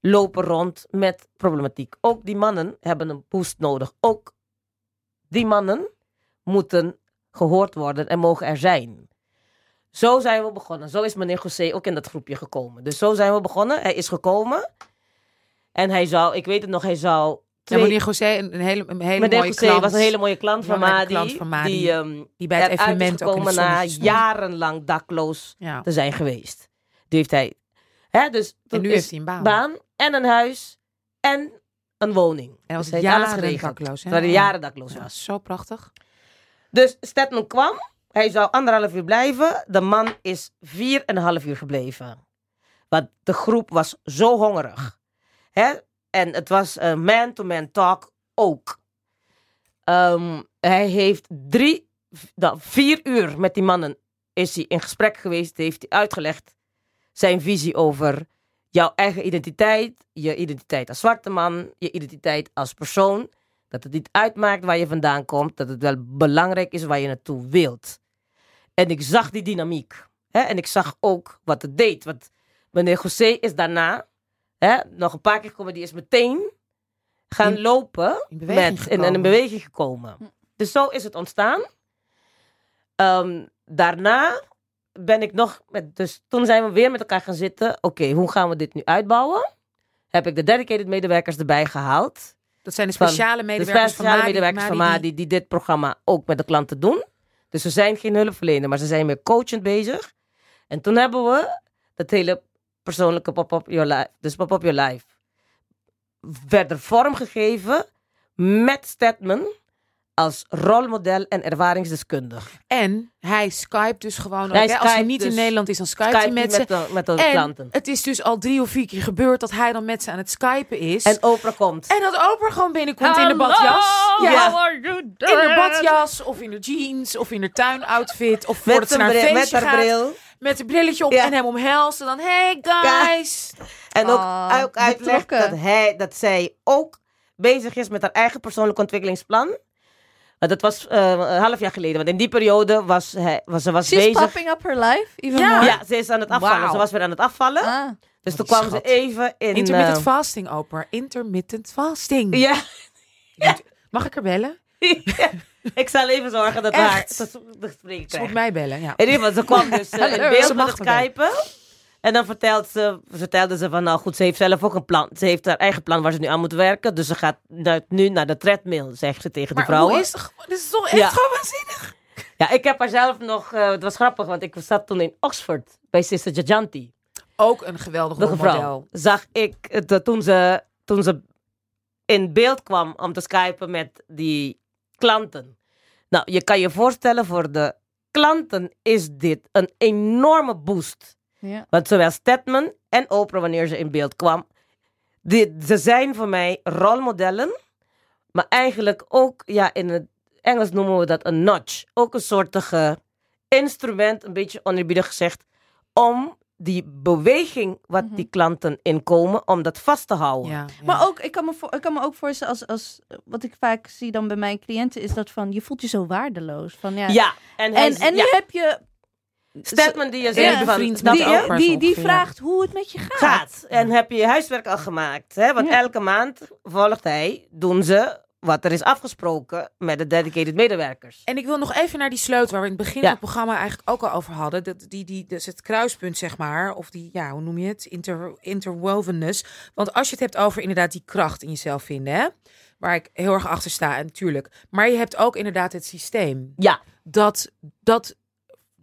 lopen rond met problematiek. Ook die mannen hebben een boost nodig. Ook die mannen moeten gehoord worden en mogen er zijn. Zo zijn we begonnen. Zo is meneer José ook in dat groepje gekomen. Dus zo zijn we begonnen. Hij is gekomen. En hij zou, ik weet het nog, hij zou... Ja, meneer José, een, hele, een hele meneer mooie José klant. was een hele mooie klant van Madi. klant van Madi. Die, ehm, die bij het evenement ook in na jarenlang dakloos Ja. te zijn geweest. Die heeft hij... Hè, dus En nu heeft hij een baan. baan en een huis en een woning. En was Dus hij alles jaren geregeld. dakloos. hè? Hij jaren dakloos Ja, was. zo prachtig. Dus Stedman kwam. Hij zou anderhalf uur blijven. De man is vier en een half uur gebleven. Want de groep was zo hongerig. Hè? En het was een man-to-man talk ook. Ehm, hij heeft drie, nou, vier uur met die mannen is hij in gesprek geweest. Heeft hij uitgelegd zijn visie over jouw eigen identiteit. Je identiteit als zwarte man. Je identiteit als persoon. Dat het niet uitmaakt waar je vandaan komt. Dat het wel belangrijk is waar je naartoe wilt. En ik zag die dynamiek. Hè? En ik zag ook wat het deed. Want meneer José is daarna hè, nog een paar keer gekomen. Die is meteen gaan In- lopen. in met, in, in een beweging gekomen. Dus zo is het ontstaan. Ehm, daarna ben ik nog... Met, dus toen zijn we weer met elkaar gaan zitten. Oké, hoe gaan we dit nu uitbouwen? Heb ik de dedicated medewerkers erbij gehaald. Dat zijn de Van speciale De medewerkers speciale van Madi. medewerkers van Madi die dit programma ook met de klanten doen. Dus ze zijn geen hulpverlener, maar ze zijn meer coachend bezig. En toen hebben we dat hele persoonlijke pop-up your life, dus pop-up your life, verder vormgegeven met Stedman als rolmodel en ervaringsdeskundig. En hij Skype dus gewoon. Hij ook, hè? Als hij niet in dus- Nederland is, dan Skype, Skype hij met met, de, met En klanten. het is dus al drie of vier keer gebeurd dat hij dan met ze aan het skypen is. En Oprah komt. En dat Oprah gewoon binnenkomt in de badjas. Ja. how are you In de badjas, of in de jeans, of in de tuinoutfit. Of voordat ze naar een met haar gaat. bril. Met een brilletje op Ja. en hem omhelst. En dan, hey guys. En ook, Ah, ook uitlegt betrokken. dat, hij, dat zij ook bezig is met haar eigen persoonlijk ontwikkelingsplan. Uh, dat was eh, een half jaar geleden. Want in die periode was, hij, was ze was She's bezig. popping up her life, even Ja. more. Ja, ze is aan het afvallen. Ze was weer aan het afvallen. Ah. dus toen kwam ze even in... Intermittent eh, fasting, Oprah. Intermittent fasting. ja. Mag ik er bellen? ik zal even zorgen dat Echt? haar dat gesprek Ze moet mij bellen, ja. In ieder geval, ze kwam dus eh, in beeld ze met het skypen. En dan vertelt ze, vertelde ze van, nou goed, ze heeft zelf ook een plan. Ze heeft haar eigen plan waar ze nu aan moet werken. Dus ze gaat nu- naar de treadmill, zegt ze tegen de Maar vrouwen. hoe is het? Dit is toch echt Ja. gewoon waanzinnig. Ja, ik heb haar zelf nog, eh, het was grappig, want ik zat toen in Oxford bij Sister Jajanti. Ook een geweldig vrouw. Zag ik eh, toen, ze, toen ze in beeld kwam om te skypen met die klanten. Nou, je kan je voorstellen, voor de klanten is dit een enorme boost. Ja. Want zowel Stedman en Oprah, wanneer ze in beeld kwam, die, ze zijn voor mij rolmodellen. Maar eigenlijk ook, ja, in het Engels noemen we dat een nudge. Ook een soortige instrument, een beetje oneerbiedig gezegd, om die beweging wat die klanten inkomen, om dat vast te houden. Ja, ja. Maar ook, ik kan me, voor, ik kan me ook voorstellen, als, als, wat ik vaak zie dan bij mijn cliënten, is dat van, je voelt je zo waardeloos. Van, ja. Ja, en, hij En, en nu heb je Stedman die je zegt van, die, die, die ja. vraagt hoe het met je gaat. gaat. En heb je je huiswerk al gemaakt? Hè? Want elke maand volgt hij, doen ze wat er is afgesproken met de dedicated medewerkers. En ik wil nog even naar die sleutel waar we in het begin Ja. van het programma eigenlijk ook al over hadden. Dat, die, die, dus het kruispunt, zeg maar. Of die, ja, hoe noem je het? Inter, interwovenness. Want als je het hebt over inderdaad die kracht in jezelf vinden, hè? Waar ik heel erg achter sta, en natuurlijk. Maar je hebt ook inderdaad het systeem. Ja, Dat, dat,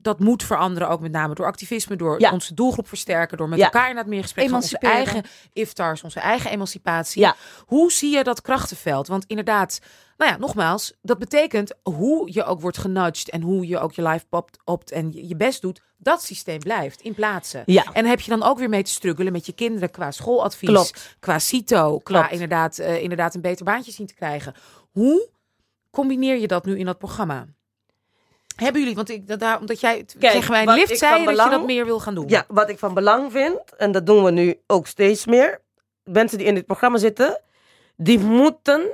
dat moet veranderen, ook met name door activisme, door Ja. onze doelgroep versterken, door met Ja. elkaar inderdaad meer in gesprek onze eigen iftars, onze eigen emancipatie. Ja. Hoe zie je dat krachtenveld? Want inderdaad, nou ja, nogmaals, dat betekent hoe je ook wordt genudged en hoe je ook je life popt opt en je best doet, dat systeem blijft in plaatsen. Ja. En heb je dan ook weer mee te struggelen met je kinderen qua schooladvies, Klopt. qua CITO, qua Klopt. inderdaad, eh, inderdaad een beter baantje zien te krijgen. Hoe combineer je dat nu in dat programma? Hebben jullie, want ik, dat, daar, omdat jij Kijk, tegen mij lift zei dat je dat meer wil gaan doen. ja, wat ik van belang vind, en dat doen we nu ook steeds meer. Mensen die in dit programma zitten, die moeten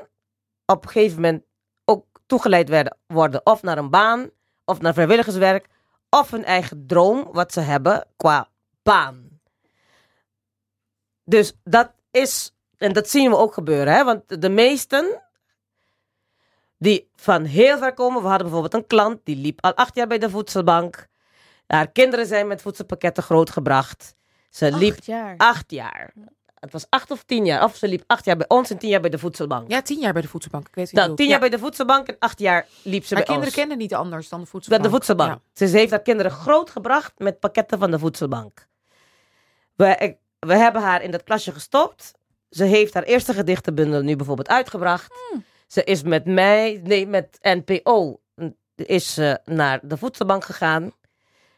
op een gegeven moment ook toegeleid werden, worden. Of naar een baan, of naar vrijwilligerswerk, of hun eigen droom wat ze hebben qua baan. Dus dat is, en dat zien we ook gebeuren, hè? want de meesten die van heel ver komen. We hadden bijvoorbeeld een klant die liep al acht jaar bij de voedselbank. Haar kinderen zijn met voedselpakketten grootgebracht. Ze liep Acht jaar. acht jaar. Het was acht of tien jaar. Of ze liep acht jaar bij ons en tien jaar bij de voedselbank. Ja, tien jaar bij de voedselbank. Ik weet het nou, tien jaar Ja. bij de voedselbank en acht jaar liep ze Haar bij kinderen ons. kennen niet anders dan de voedselbank. de voedselbank. Ja. Ze heeft haar kinderen grootgebracht met pakketten van de voedselbank. We, we hebben haar in dat klasje gestopt. Ze heeft haar eerste gedichtenbundel nu bijvoorbeeld uitgebracht. Ze is met mij, nee, met NPO, is ze naar de voedselbank gegaan.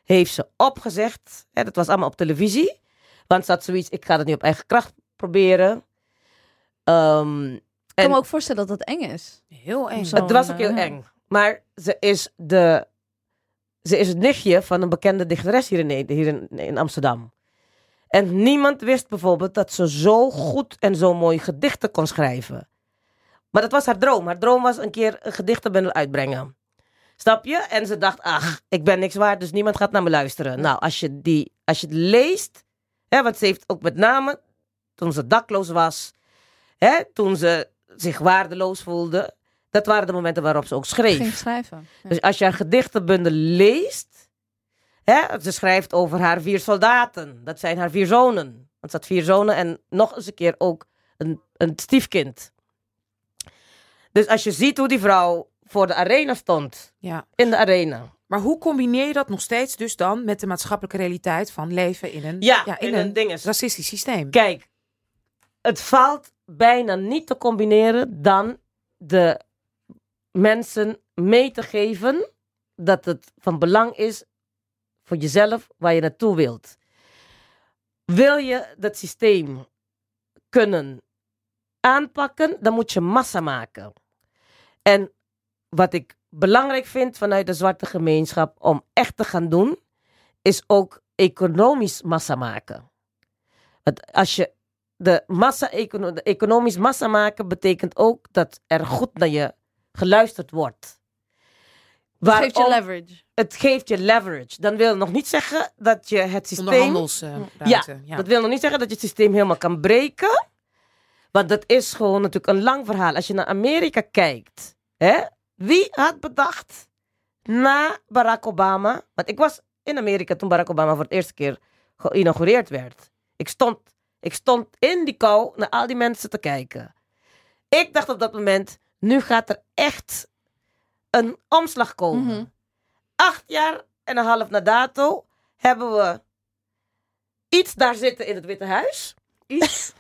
Heeft ze opgezegd. Hè, dat was allemaal op televisie. Want ze had zoiets, ik ga het nu op eigen kracht proberen. Ehm, Ik en kan me ook voorstellen dat dat eng is. Heel eng. Zo. het was ook heel eh, eng. Maar ze is, de, ze is het nichtje van een bekende dichteres hier, in, hier in, in Amsterdam. En niemand wist bijvoorbeeld dat ze zo goed en zo mooi gedichten kon schrijven. Maar dat was haar droom. Haar droom was een keer een gedichtenbundel uitbrengen. Snap je? En ze dacht, ach, ik ben niks waard, dus niemand gaat naar me luisteren. Nou, als je, die, als je het leest, hè, want ze heeft ook met name, toen ze dakloos was, hè, toen ze zich waardeloos voelde, dat waren de momenten waarop ze ook schreef. Ging schrijven. Ja. Dus als je haar gedichtenbundel leest, hè, ze schrijft over haar vier soldaten. Dat zijn haar vier zonen. Want ze had vier zonen en nog eens een keer ook een, een stiefkind. Dus als je ziet hoe die vrouw voor de arena stond, Ja. in de arena. Maar hoe combineer je dat nog steeds dus dan met de maatschappelijke realiteit van leven in een, Ja, in een dinges. racistisch systeem? Kijk, het valt bijna niet te combineren dan de mensen mee te geven dat het van belang is voor jezelf waar je naartoe wilt. Wil je dat systeem kunnen aanpakken, dan moet je massa maken. En wat ik belangrijk vind vanuit de zwarte gemeenschap om echt te gaan doen, is ook economisch massa maken. Want als je de massa de economisch massa maken betekent ook dat er goed naar je geluisterd wordt. Geeft je leverage. het geeft je leverage. Dan wil nog niet zeggen dat je het systeem. Onderhandelsruimte. ja. Dat wil nog niet zeggen dat je het systeem helemaal kan breken. Want dat is gewoon natuurlijk een lang verhaal. Als je naar Amerika kijkt, hè, wie had bedacht na Barack Obama? Want ik was in Amerika toen Barack Obama voor het eerste keer geïnaugureerd werd. Ik stond, ik stond in die kou naar al die mensen te kijken. Ik dacht op dat moment, nu gaat er echt een omslag komen. Mhm. Acht jaar en een half na dato hebben we iets daar zitten in het Witte Huis. Iets.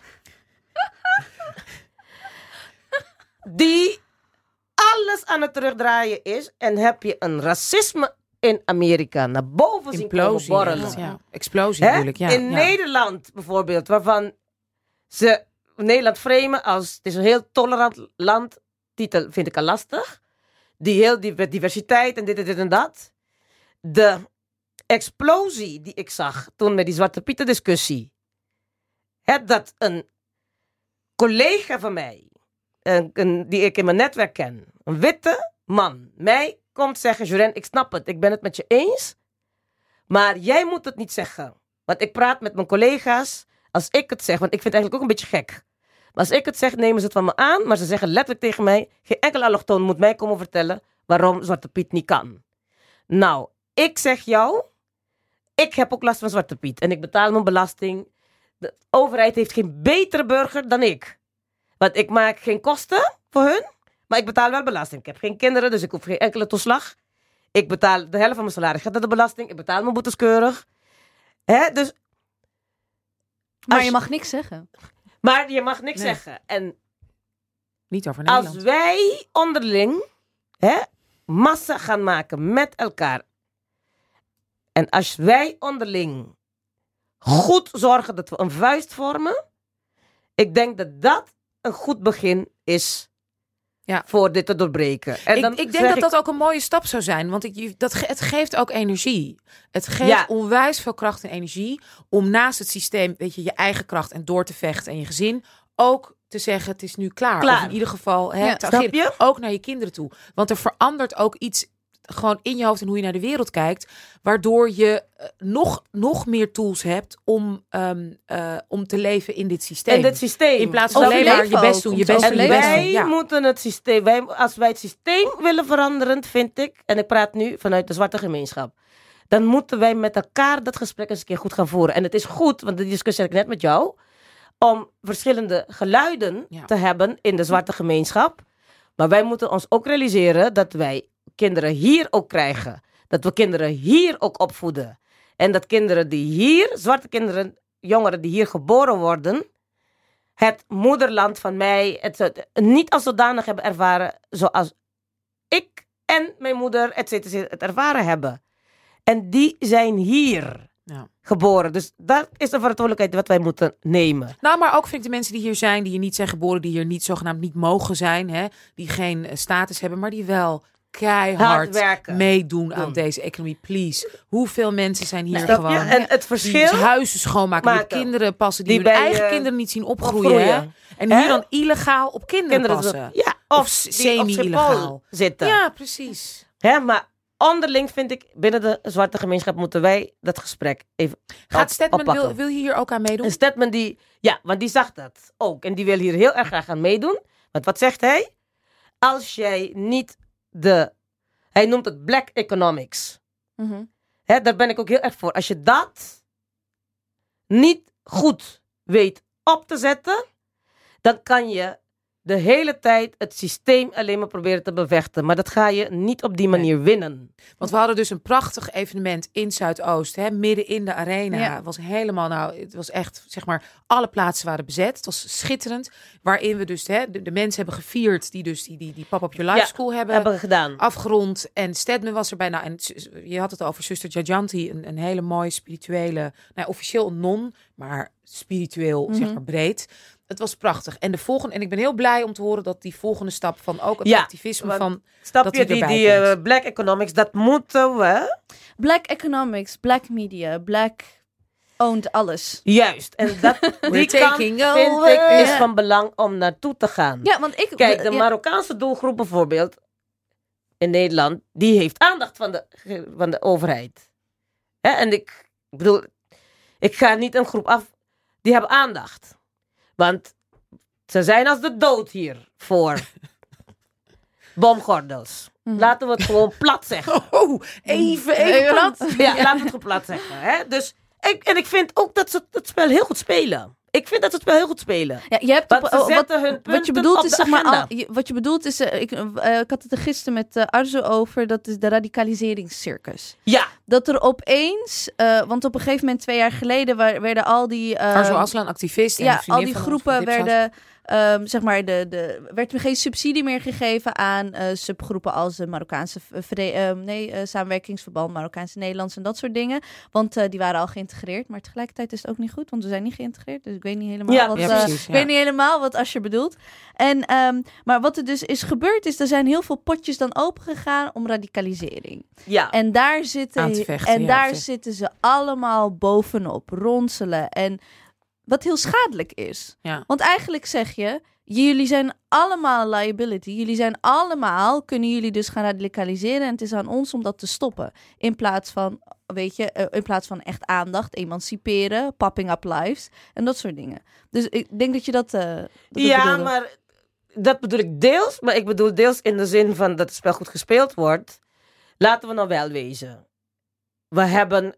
Die alles aan het terugdraaien is. En heb je een racisme in Amerika naar boven zien komen Implosie. borrelen. Ja. Explosie natuurlijk. Ja. in ja. Nederland bijvoorbeeld, waarvan ze Nederland framen als het is een heel tolerant land. Titel vind ik al lastig. Die heel die diversiteit en dit en dit en dat. De explosie die ik zag toen met die Zwarte Pieten discussie. Hè, dat een collega van mij, die ik in mijn netwerk ken, een witte man, mij komt zeggen: Joren, ik snap het, ik ben het met je eens. Maar jij moet het niet zeggen. Want ik praat met mijn collega's. Als ik het zeg, want ik vind het eigenlijk ook een beetje gek. Maar als ik het zeg, nemen ze het van me aan. Maar ze zeggen letterlijk tegen mij: geen enkele allochtoon moet mij komen vertellen waarom Zwarte Piet niet kan. Nou, ik zeg jou, ik heb ook last van Zwarte Piet. En ik betaal mijn belasting. De overheid heeft geen betere burger dan ik. Want ik maak geen kosten voor hun, maar ik betaal wel belasting. Ik heb geen kinderen, dus ik hoef geen enkele toeslag. Ik betaal de helft van mijn salaris gaat naar de belasting. Ik betaal mijn boetes keurig. Hè? Dus, Maar Als je je- mag niks zeggen. maar je mag niks Nee. zeggen. En Niet over als Nederland. wij onderling hè, massa gaan maken met elkaar. En als wij onderling goed zorgen dat we een vuist vormen. Ik denk dat dat een goed begin is Ja. voor dit te doorbreken. En ik, dan ik denk dat dat ook een mooie stap zou zijn. Want ik, dat, het geeft ook energie. Het geeft Ja. onwijs veel kracht en energie. Om naast het systeem, weet je, je eigen kracht en door te vechten en je gezin. Ook te zeggen, het is nu klaar. Klaar. Of in ieder geval hè, Ja. te? Ook naar je kinderen toe. Want er verandert ook iets gewoon in je hoofd en hoe je naar de wereld kijkt. Waardoor je eh, nog, nog meer tools hebt om, ehm, eh, om te leven in dit systeem. in dit systeem. in plaats van alleen maar je best doen, je best doen, je best doen. wij Ja. moeten het systeem, wij, als wij het systeem willen veranderen, vind ik, en ik praat nu vanuit de zwarte gemeenschap, dan moeten wij met elkaar dat gesprek eens een keer goed gaan voeren. En het is goed, want die discussie had ik net met jou, om verschillende geluiden Ja. te hebben in de zwarte gemeenschap. Maar wij moeten ons ook realiseren dat wij kinderen hier ook krijgen. Dat we kinderen hier ook opvoeden. En dat kinderen die hier, zwarte kinderen, jongeren die hier geboren worden, het moederland van mij het, niet als zodanig hebben ervaren zoals ik en mijn moeder et cetera, het ervaren hebben. En die zijn hier Ja. geboren. Dus dat is de verantwoordelijkheid wat wij moeten nemen. Nou, maar ook vind ik de mensen die hier zijn, die hier niet zijn geboren, die hier niet zogenaamd niet mogen zijn, hè, die geen eh, status hebben, maar die wel keihard meedoen aan deze economie. Please. Hoeveel mensen zijn hier je? gewoon En het die verschil huizen schoonmaken, die kinderen passen, die, Die hun bij, eigen eh, kinderen niet zien opgroeien. En hier dan illegaal op kinderen, kinderen passen. ja, Of semi-illegaal. Zitten. Ja, precies. Hè, maar onderling vind ik, binnen de zwarte gemeenschap moeten wij dat gesprek even Gaat op- Stedman, wil, wil je hier ook aan meedoen? Een statement die, ja, want die zag dat ook. En die wil hier heel erg graag aan meedoen. Want wat zegt hij? Als jij niet de, hij noemt het black economics. Mhm. Daar ben ik ook heel erg voor. Als je dat niet goed weet op te zetten, dan kan je de hele tijd het systeem alleen maar proberen te bevechten. Maar dat ga je niet op die manier winnen. Want we hadden dus een prachtig evenement in Zuidoost, hè, midden in de arena. Ja. Was helemaal, nou, het was echt, zeg maar, alle plaatsen waren bezet. Het was schitterend. Waarin we dus, hè, de, de mensen hebben gevierd die dus die, die, die Pop Up Your Life Ja, School hebben, Hebben gedaan. afgerond. En Stedman was erbij. Nou, en je had het over zuster Jajanti, een, een hele mooie spirituele, nou, officieel non, maar spiritueel, zeg Mhm. maar, breed. Het was prachtig. En de volgende, en ik ben heel blij om te horen dat die volgende stap van ook het Ja, activisme van dat je, die die, erbij die komt. eh, black economics, dat moeten we Black economics, black media, black owned alles. Juist. En dat, die kant taking vind over. ik is Ja. van belang om naartoe te gaan. Ja, want ik... Kijk, de ja, Marokkaanse doelgroep bijvoorbeeld in Nederland, die heeft aandacht van de, van de overheid. Hè, En ik bedoel, ik ga niet een groep af, die hebben aandacht. Want ze zijn als de dood hier voor bomgordels. Mhm. Laten we het gewoon plat zeggen. Oh, even, Even plat. Ja, laten we het gewoon plat zeggen. Hè? Dus ik, en ik vind ook dat ze het spel heel goed spelen. Ik vind dat ze het spel heel goed spelen. Ja, je hebt op- ze oh, wat, zetten hun punten wat je bedoelt op is zeg maar agenda. al, je- wat je bedoelt is eh, ik, eh, ik had het er gisteren met eh Arzo over dat is de radicaliseringscircus. Ja, Dat er opeens, eh, want op een gegeven moment twee jaar geleden werden al die eh, Arzo Aslan, activist. en een ja, al die groepen werden, ehm, zeg maar, de, de, werd er geen subsidie meer gegeven aan eh, subgroepen als de Marokkaanse ehm, nee, eh, samenwerkingsverband, Marokkaanse Nederlands en dat soort dingen. Want die waren al geïntegreerd. Maar tegelijkertijd is het ook niet goed, want we zijn niet geïntegreerd. Dus ik weet niet helemaal Ja, wat. Ja, ik weet niet helemaal wat Asje bedoelt. En, ehm, maar wat er dus is gebeurd, is er zijn heel veel potjes dan opengegaan om radicalisering. ja. En daar zitten, vechten, en daar zitten ze allemaal bovenop, ronselen. En wat heel schadelijk is. Ja. Want eigenlijk zeg je, jullie zijn allemaal liability. Jullie zijn allemaal, kunnen jullie dus gaan radicaliseren. En het is aan ons om dat te stoppen. In plaats van, weet je, eh, in plaats van echt aandacht, emanciperen, popping up lives en dat soort dingen. Dus ik denk dat je dat. eh dat ja, bedoelde. maar dat bedoel ik deels. Maar ik bedoel deels in de zin van dat het spel goed gespeeld wordt. Laten we nou wel wezen. We hebben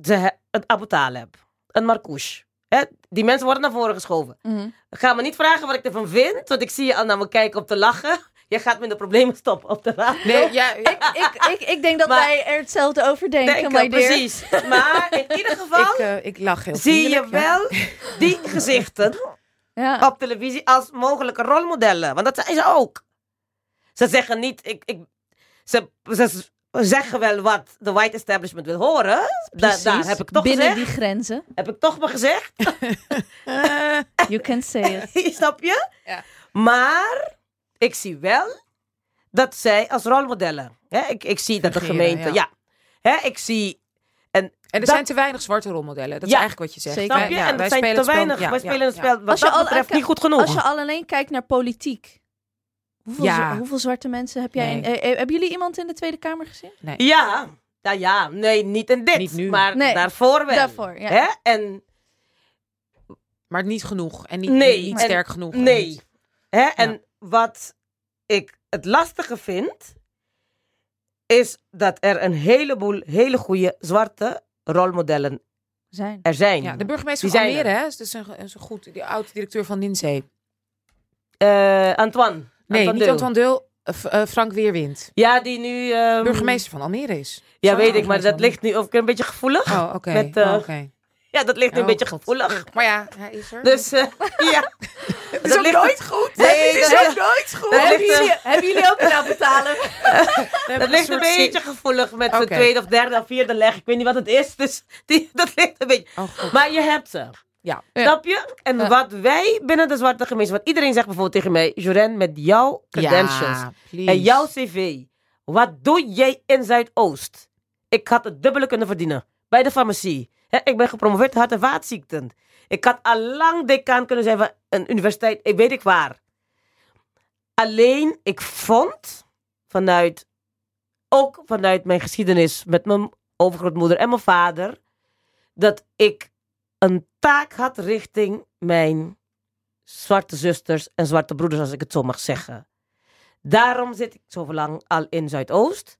he- een Abu Talib, een Marcouche. Hè? Die mensen worden naar voren geschoven. Mhm. Ga me niet vragen wat ik ervan vind, want ik zie je al naar me kijken om te lachen. Je gaat me in de problemen stoppen op de radio. Nee, ja, ik, ik, ik, ik denk dat Maar- wij er hetzelfde over denken, Denken, my dear. precies. Maar in ieder geval ik, eh, ik lach heel zie je ja. wel die gezichten Ja. op televisie als mogelijke rolmodellen. Want dat zijn ze ook. Ze zeggen niet, ik, ik, ze, ze zeggen wel wat de white establishment wil horen. Da, daar heb ik toch Binnen gezegd. die grenzen. Heb ik toch maar gezegd. You can say it. Snap je? Ja. Maar ik zie wel dat zij als rolmodellen. Hè, ik, ik zie dat de gemeente. ja. Ja. Hè, ik zie. En, En er Dat- zijn te weinig zwarte rolmodellen. Dat is eigenlijk wat je zegt. zeker. snap je? Ja, en wij dat zijn spelen te spel- weinig. ja, wij ja, spelen het ja. spel wat Als je dat al- betreft niet goed genoeg. Als je al alleen kijkt naar politiek. Hoeveel, Ja. hoeveel zwarte mensen heb jij? Nee. In, eh, eh, hebben jullie iemand in de Tweede Kamer gezien? Ja, ja, ja, nee, niet in dit. Niet nu. Maar Nee. daarvoor wel. Daarvoor, ja. Hè? En Maar niet genoeg. En niet, Nee, niet en- sterk genoeg. En nee. niet- Hè? En wat ik het lastige vind, is dat er een heleboel hele goede zwarte rolmodellen Zijn. er zijn. Ja, de burgemeester Die van Almere, hè? Dat is een, een goed, die oud-directeur van Ninzee. Eh, Antoine. Nee, Antoine niet. Antoine Deul. eh, eh, Frank Weerwind. Ja, die nu... ehm, Burgemeester van Almere is. Ja, weet ik, maar dat ligt nu ook een beetje gevoelig. Oh, oké. Met, eh, Oh, oké. ja, dat ligt een Oh, beetje God. gevoelig. Maar ja, hij is er. Dus ja. het dat ligt- goed. Nee, het is dat- ook nooit goed. dat hebben, jullie, hebben jullie ook een betalen? Dat ligt een beetje gevoelig met de Oké. tweede of derde of vierde leg. Ik weet niet wat het is, dus die, dat ligt een beetje. Oh. Maar je hebt ze. Ja. Snap je? En Ja. wat wij binnen de zwarte gemeenschap, wat iedereen zegt bijvoorbeeld tegen mij, Joren, met jouw credentials please. en jouw cv, wat doe jij in Zuidoost? Ik had het dubbele kunnen verdienen bij de farmacie. Hè, ik ben gepromoveerd hart- en vaatziekten. Ik had al lang decaan kunnen zijn van een universiteit, ik weet ik waar. Alleen, ik vond vanuit, ook vanuit mijn geschiedenis met mijn overgrootmoeder en mijn vader, dat ik een taak had richting mijn zwarte zusters en zwarte broeders, als ik het zo mag zeggen. Daarom zit ik zo lang al in Zuidoost.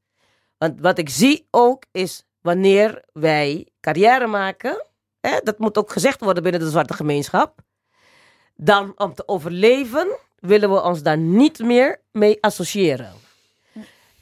Want wat ik zie ook is wanneer wij carrière maken, hè, dat moet ook gezegd worden binnen de zwarte gemeenschap, dan om te overleven willen we ons daar niet meer mee associëren.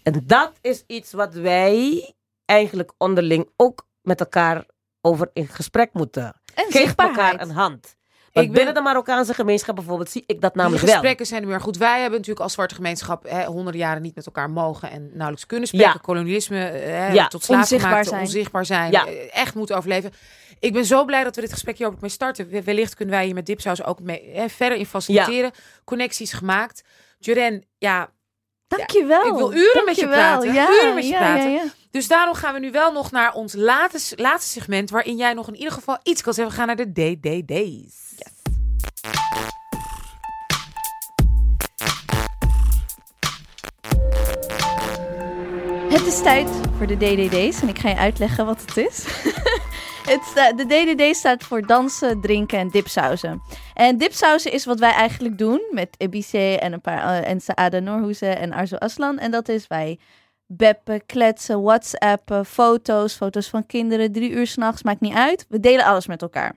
En dat is iets wat wij eigenlijk onderling ook met elkaar over in gesprek moeten. En Geef zichtbaarheid. elkaar een hand. Want Ik ben- binnen de Marokkaanse gemeenschap bijvoorbeeld zie ik dat namelijk wel. gesprekken zijn er weer goed. Wij hebben natuurlijk als zwarte gemeenschap hè, honderden jaren niet met elkaar mogen en nauwelijks kunnen spreken. Ja. Kolonialisme, hè, Ja. tot slaaf Onzichtbaar gemaakt, zijn. onzichtbaar zijn. Ja. eh, Echt moeten overleven. Ik ben zo blij dat we dit gesprek hier ook mee starten. We- Wellicht kunnen wij hier met Dipsaus ook mee, hè, verder in faciliteren. Connecties gemaakt. Juren, ja, Dankjewel. ik wil uren met je praten. Ja, Uren met je praten. Dus daarom gaan we nu wel nog naar ons laatste, laatste segment, waarin jij nog in ieder geval iets kan zeggen. We gaan naar de DDD's. Het is tijd voor de DDD's en ik ga je uitleggen wat het is. het, sta- de DDD staat voor dansen, drinken en dipsausen. En dipsausen is wat wij eigenlijk doen met Ebice en een paar eh, en Saada Norhoeze en Arzo Aslan. En dat is wij beppen, kletsen, whatsappen, foto's, foto's van kinderen, drie uur s'nachts, maakt niet uit. We delen alles met elkaar.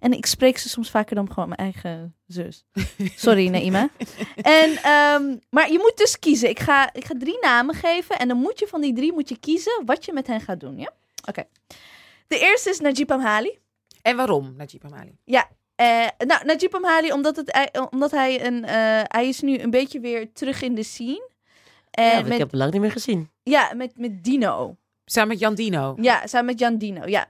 En ik spreek ze soms vaker dan gewoon mijn eigen zus. Sorry, Naima. En, ehm, maar je moet dus kiezen. Ik ga, ik ga drie namen geven. En dan moet je van die drie moet je kiezen wat je met hen gaat doen. Ja? Oké. De eerste is Najib Amhali. En waarom, Najib Amali? Eh, nou, Najib Amhali, omdat, het, omdat hij, een, eh, hij is nu een beetje weer terug in de scene. En Ja, ik met, heb het lang niet meer gezien. ja, met, met Dino. Samen met Jan Dino. Ja, samen met Jan Dino, ja.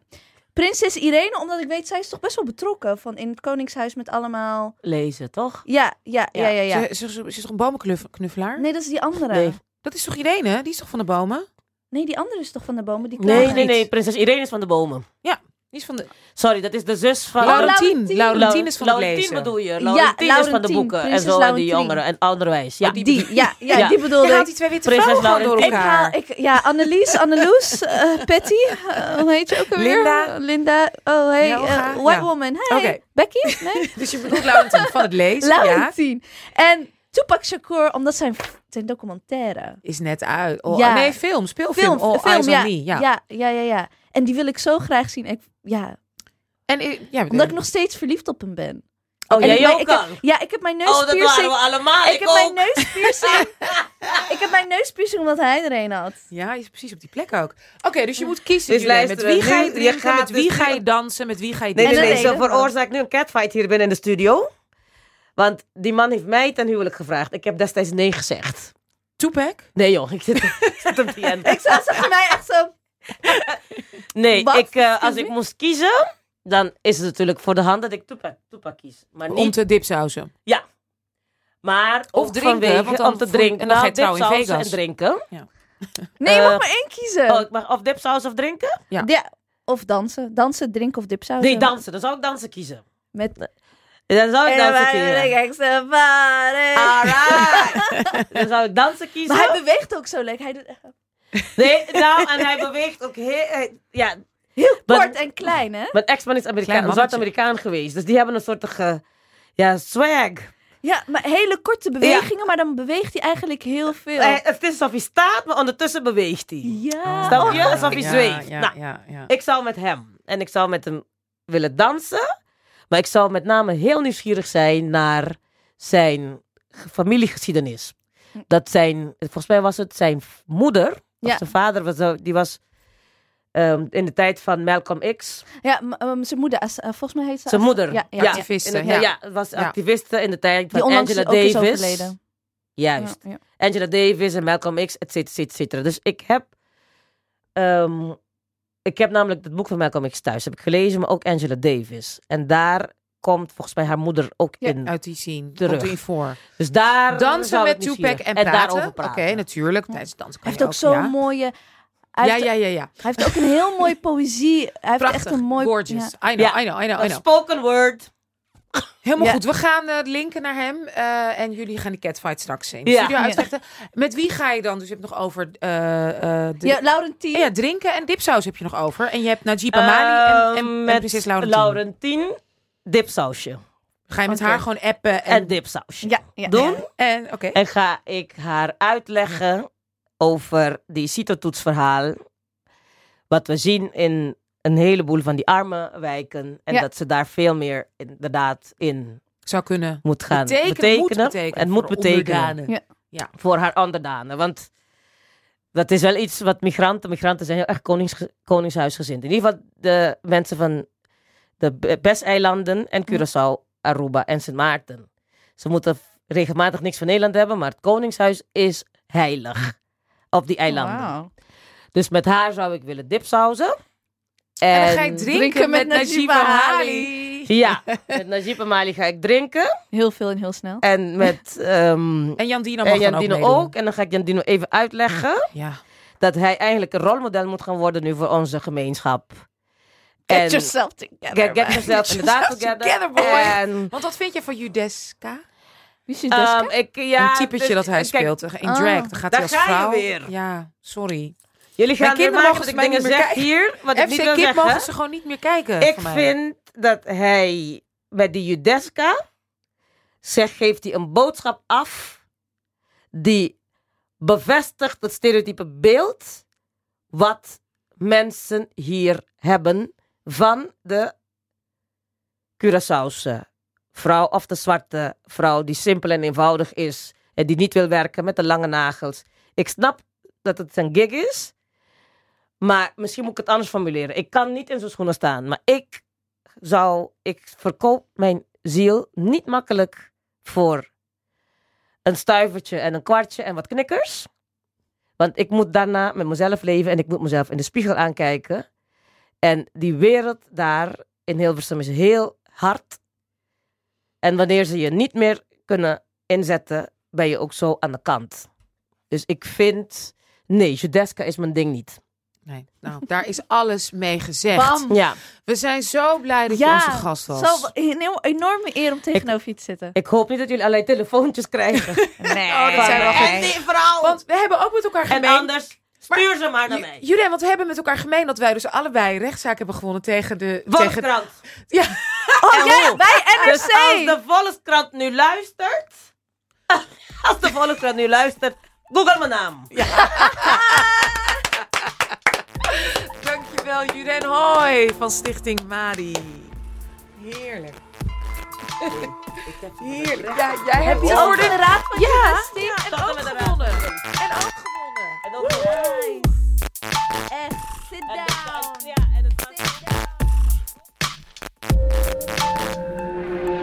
Prinses Irene, omdat ik weet, zij is toch best wel betrokken van in het Koningshuis met allemaal... Lezen, toch? Ja, ja, ja, ja. ja. Ze, ze, ze is toch een bomenknuffelaar? Nee, dat is die andere. Nee. Nee. Dat is toch Irene? Die is toch van de bomen? die andere is toch van de bomen? Die Nee, nee, nee. Prinses Irene is van de bomen. Die is van de... Sorry, dat is de zus van... Laurentien. Laurentien. Laurentien is van het lezen. bedoel je. Laurentien is van de boeken. En zo, en die jongeren. En onderwijs. Ja. Oh, die Die, ja, ja, Ja. die Je bedoelde haalt ik. die twee witte Prinses vrouwen gewoon door Ik elkaar. haal, ik, ja, Annelies, Anneloes, eh, Patty, eh, hoe heet je ook alweer? Linda. Linda, oh hey, eh, White ja. Woman, hey. Becky, nee? Dus je bedoelt Laurentien van het lezen, ja. Laurentien. En Tupac Shakur, omdat zijn, zijn documentaire. Is net uit. Oh, Ja. Nee, film. Speelfilm. Film, All film, Eyes ja, on Me. Ja. ja, ja, ja, ja. En die wil ik zo graag zien. Ik, ja, En ja, omdat ik nog steeds verliefd op hem ben. Oh, En jij ik, ook ik heb- al? Ja, ik heb mijn Oh, dat waren neuspiercing. we allemaal. ik Ik heb mijn neuspiercing. ik heb mijn neuspiercing omdat hij er een had. Ja, je is precies op die plek ook. Oké, dus je moet kiezen. Dus luister, met wie ga je drinken, gaat met wie dus ga je dansen, met wie ga je Nee, En nee, een nee. Ze reden. veroorzaakt nu een catfight hier binnen in de studio. Want die man heeft mij ten huwelijk gevraagd. Ik heb destijds nee gezegd. Tupac? Nee joh, ik zit, ik zit op die end. Ik zou zeggen, mij echt zo. Nee, Wat? ik, eh, als ik moest kiezen, dan is het natuurlijk voor de hand dat ik Tupac, Tupac kies. Maar Om niet, te dipsausen. maar Of drinken, vanwege, want dan om te drinken. en dan ga je Nou, trouwen in dipsausen Vegas. en drinken. Nee, je Eh, mag maar één kiezen. Oh, ik mag of dipsaus of drinken? Ja, of dansen. Dansen, drinken of dipsaus. Nee, dansen. Dan zou ik dansen kiezen. Met... Dan zou ik En dansen wij kiezen. Alright. dan zou ik dansen kiezen. Maar hij beweegt ook zo lekker. Hij doet Nee, nou, en hij beweegt ook heel... eh, Ja, heel Maar- kort en klein, hè? mijn ex-man is Amerikaan, mannetje. zwart-Amerikaan geweest. Dus die hebben een soort ge, ja, swag. Ja, maar hele korte bewegingen, maar dan beweegt hij eigenlijk heel veel. Eh, het is alsof hij staat, maar ondertussen beweegt hij. ja. Snap je? Oh, Alsof hij ja, zweeft. Ja, Nou, ja, ja. Ik zou met hem. En ik zou met hem willen dansen. Maar ik zou met name heel nieuwsgierig zijn naar zijn ge- familiegeschiedenis. Dat zijn, volgens mij was het zijn moeder, Ja. zijn vader, was, zo- die was ehm, in de tijd van Malcolm X. Ja, m- um, zijn moeder, eh, volgens mij heet ze... Zijn moeder. Ja, ja, ja, Activiste, ja. ja. het was activiste in de tijd Die van onlangs Angela ook is Davis. overleden. Juist. Ja, ja. Angela Davis en Malcolm X, et cetera, et cetera. Dus ik heb... ehm, ik heb namelijk het boek van Malcolm X thuis. Heb ik gelezen, maar ook Angela Davis. En daar komt volgens mij haar moeder ook Ja, in. Uit die scene. Terug. Komt voor. Dus daar Dansen zou ik met Tupac en, en praten. Oké, natuurlijk. Tijdens het dansen Hij heeft ook zo'n mooie... Hij Ja, heeft, ja, ja, ja. hij heeft ook een heel mooi poëzie. Hij heeft echt een mooi... Gorgeous. ja. I know, Ja. I know, I know, I Een know. spoken word. Helemaal Ja. goed. We gaan eh, linken naar hem. eh, en jullie gaan die catfight straks zien. Ja. Studio Ja. uitvechten. Met wie ga je dan? Dus je hebt nog over... eh, eh, de- Ja, Laurentien. ja, drinken en dipsaus heb je nog over. En je hebt Najib Amali en, en, Ehm, en met prinses Laurentien. Laurentien, dipsausje. Ga je met haar gewoon appen en... En dipsausje. Ja, ja, Doen. ja. en Oké. En ga ik haar uitleggen over die CITO-toetsverhaal. Wat we zien in een heleboel van die arme wijken. En dat ze daar veel meer inderdaad in Zou kunnen. moet gaan Betekenen, betekenen. moet betekenen en moet betekenen. Ja. voor haar onderdanen. Want dat is wel iets wat migranten... Migranten zijn heel erg konings, koningshuisgezind. In ieder geval de mensen van de Bes-eilanden en Curaçao, Aruba en Sint Maarten. Ze moeten regelmatig niks van Nederland hebben, maar het koningshuis is heilig op die eilanden. Wauw. Dus met haar zou ik willen dipsausen. En, En dan ga je drinken, drinken met, met Najib Amali. Ja, met Najib Amali ga ik drinken. Heel veel en heel snel. En met ehm En Jan Dino mag en dan Jan Dino ook. En dan ga ik Jan Dino even uitleggen Ja. dat hij eigenlijk een rolmodel moet gaan worden nu voor onze gemeenschap. Get yourself together. Get, get yourself inderdaad yourself together. together, boy. En, Want wat vind je van Judeska? Wie is je deska? ehm, ik, ja, een typetje dus- dat hij kijk, speelt in Ah. drag. Dan gaat Daar hij als ga je vrouw. weer. Ja, sorry. Jullie Mijn gaan kinderen mogen dat ik dingen niet meer zeg hier, wat ik FC niet wil Kip mogen ze gewoon niet meer kijken. Ik voor mij. vind dat hij bij die Judeska zegt, geeft hij een boodschap af die bevestigt het stereotype beeld wat mensen hier hebben van de Curaçaose vrouw of de zwarte vrouw die simpel en eenvoudig is en die niet wil werken met de lange nagels. Ik snap dat het een gig is, maar misschien moet ik het anders formuleren. Ik kan niet in zijn schoenen staan, maar ik zou, ik verkoop mijn ziel niet makkelijk voor een stuivertje en een kwartje en wat knikkers. Want ik moet daarna met mezelf leven en ik moet mezelf in de spiegel aankijken. En die wereld daar in Hilversum is heel hard. En wanneer ze je niet meer kunnen inzetten, ben je ook zo aan de kant. Dus ik vind, nee, Judeska is mijn ding niet. Nee, nou, daar is alles mee gezegd. Bam. Ja, We zijn zo blij dat je onze gast was. Zo, een heel- enorme eer om tegenover je te zitten. ik hoop niet dat jullie allerlei telefoontjes krijgen. Nee. Oh, dat zijn wel En die vrouw! Want we hebben ook met elkaar en gemeen... anders, stuur ze maar naar mij. Jullie, want we hebben met elkaar gemeen dat wij dus allebei rechtszaak hebben gewonnen tegen de... Tegen, Volkskrant. ja, Oh, jij, wij Dus NRC! als de Volkskrant nu luistert... Als de Volkskrant nu luistert, google mijn naam. dankjewel Juren Hoi van Stichting Madi. Heerlijk. Heerlijk. Ja, jij hebt Heb je ook de raad van Ja, ja, en ook gewonnen. En ook gewonnen. And those nice. Sit and yeah, and the. Sit down.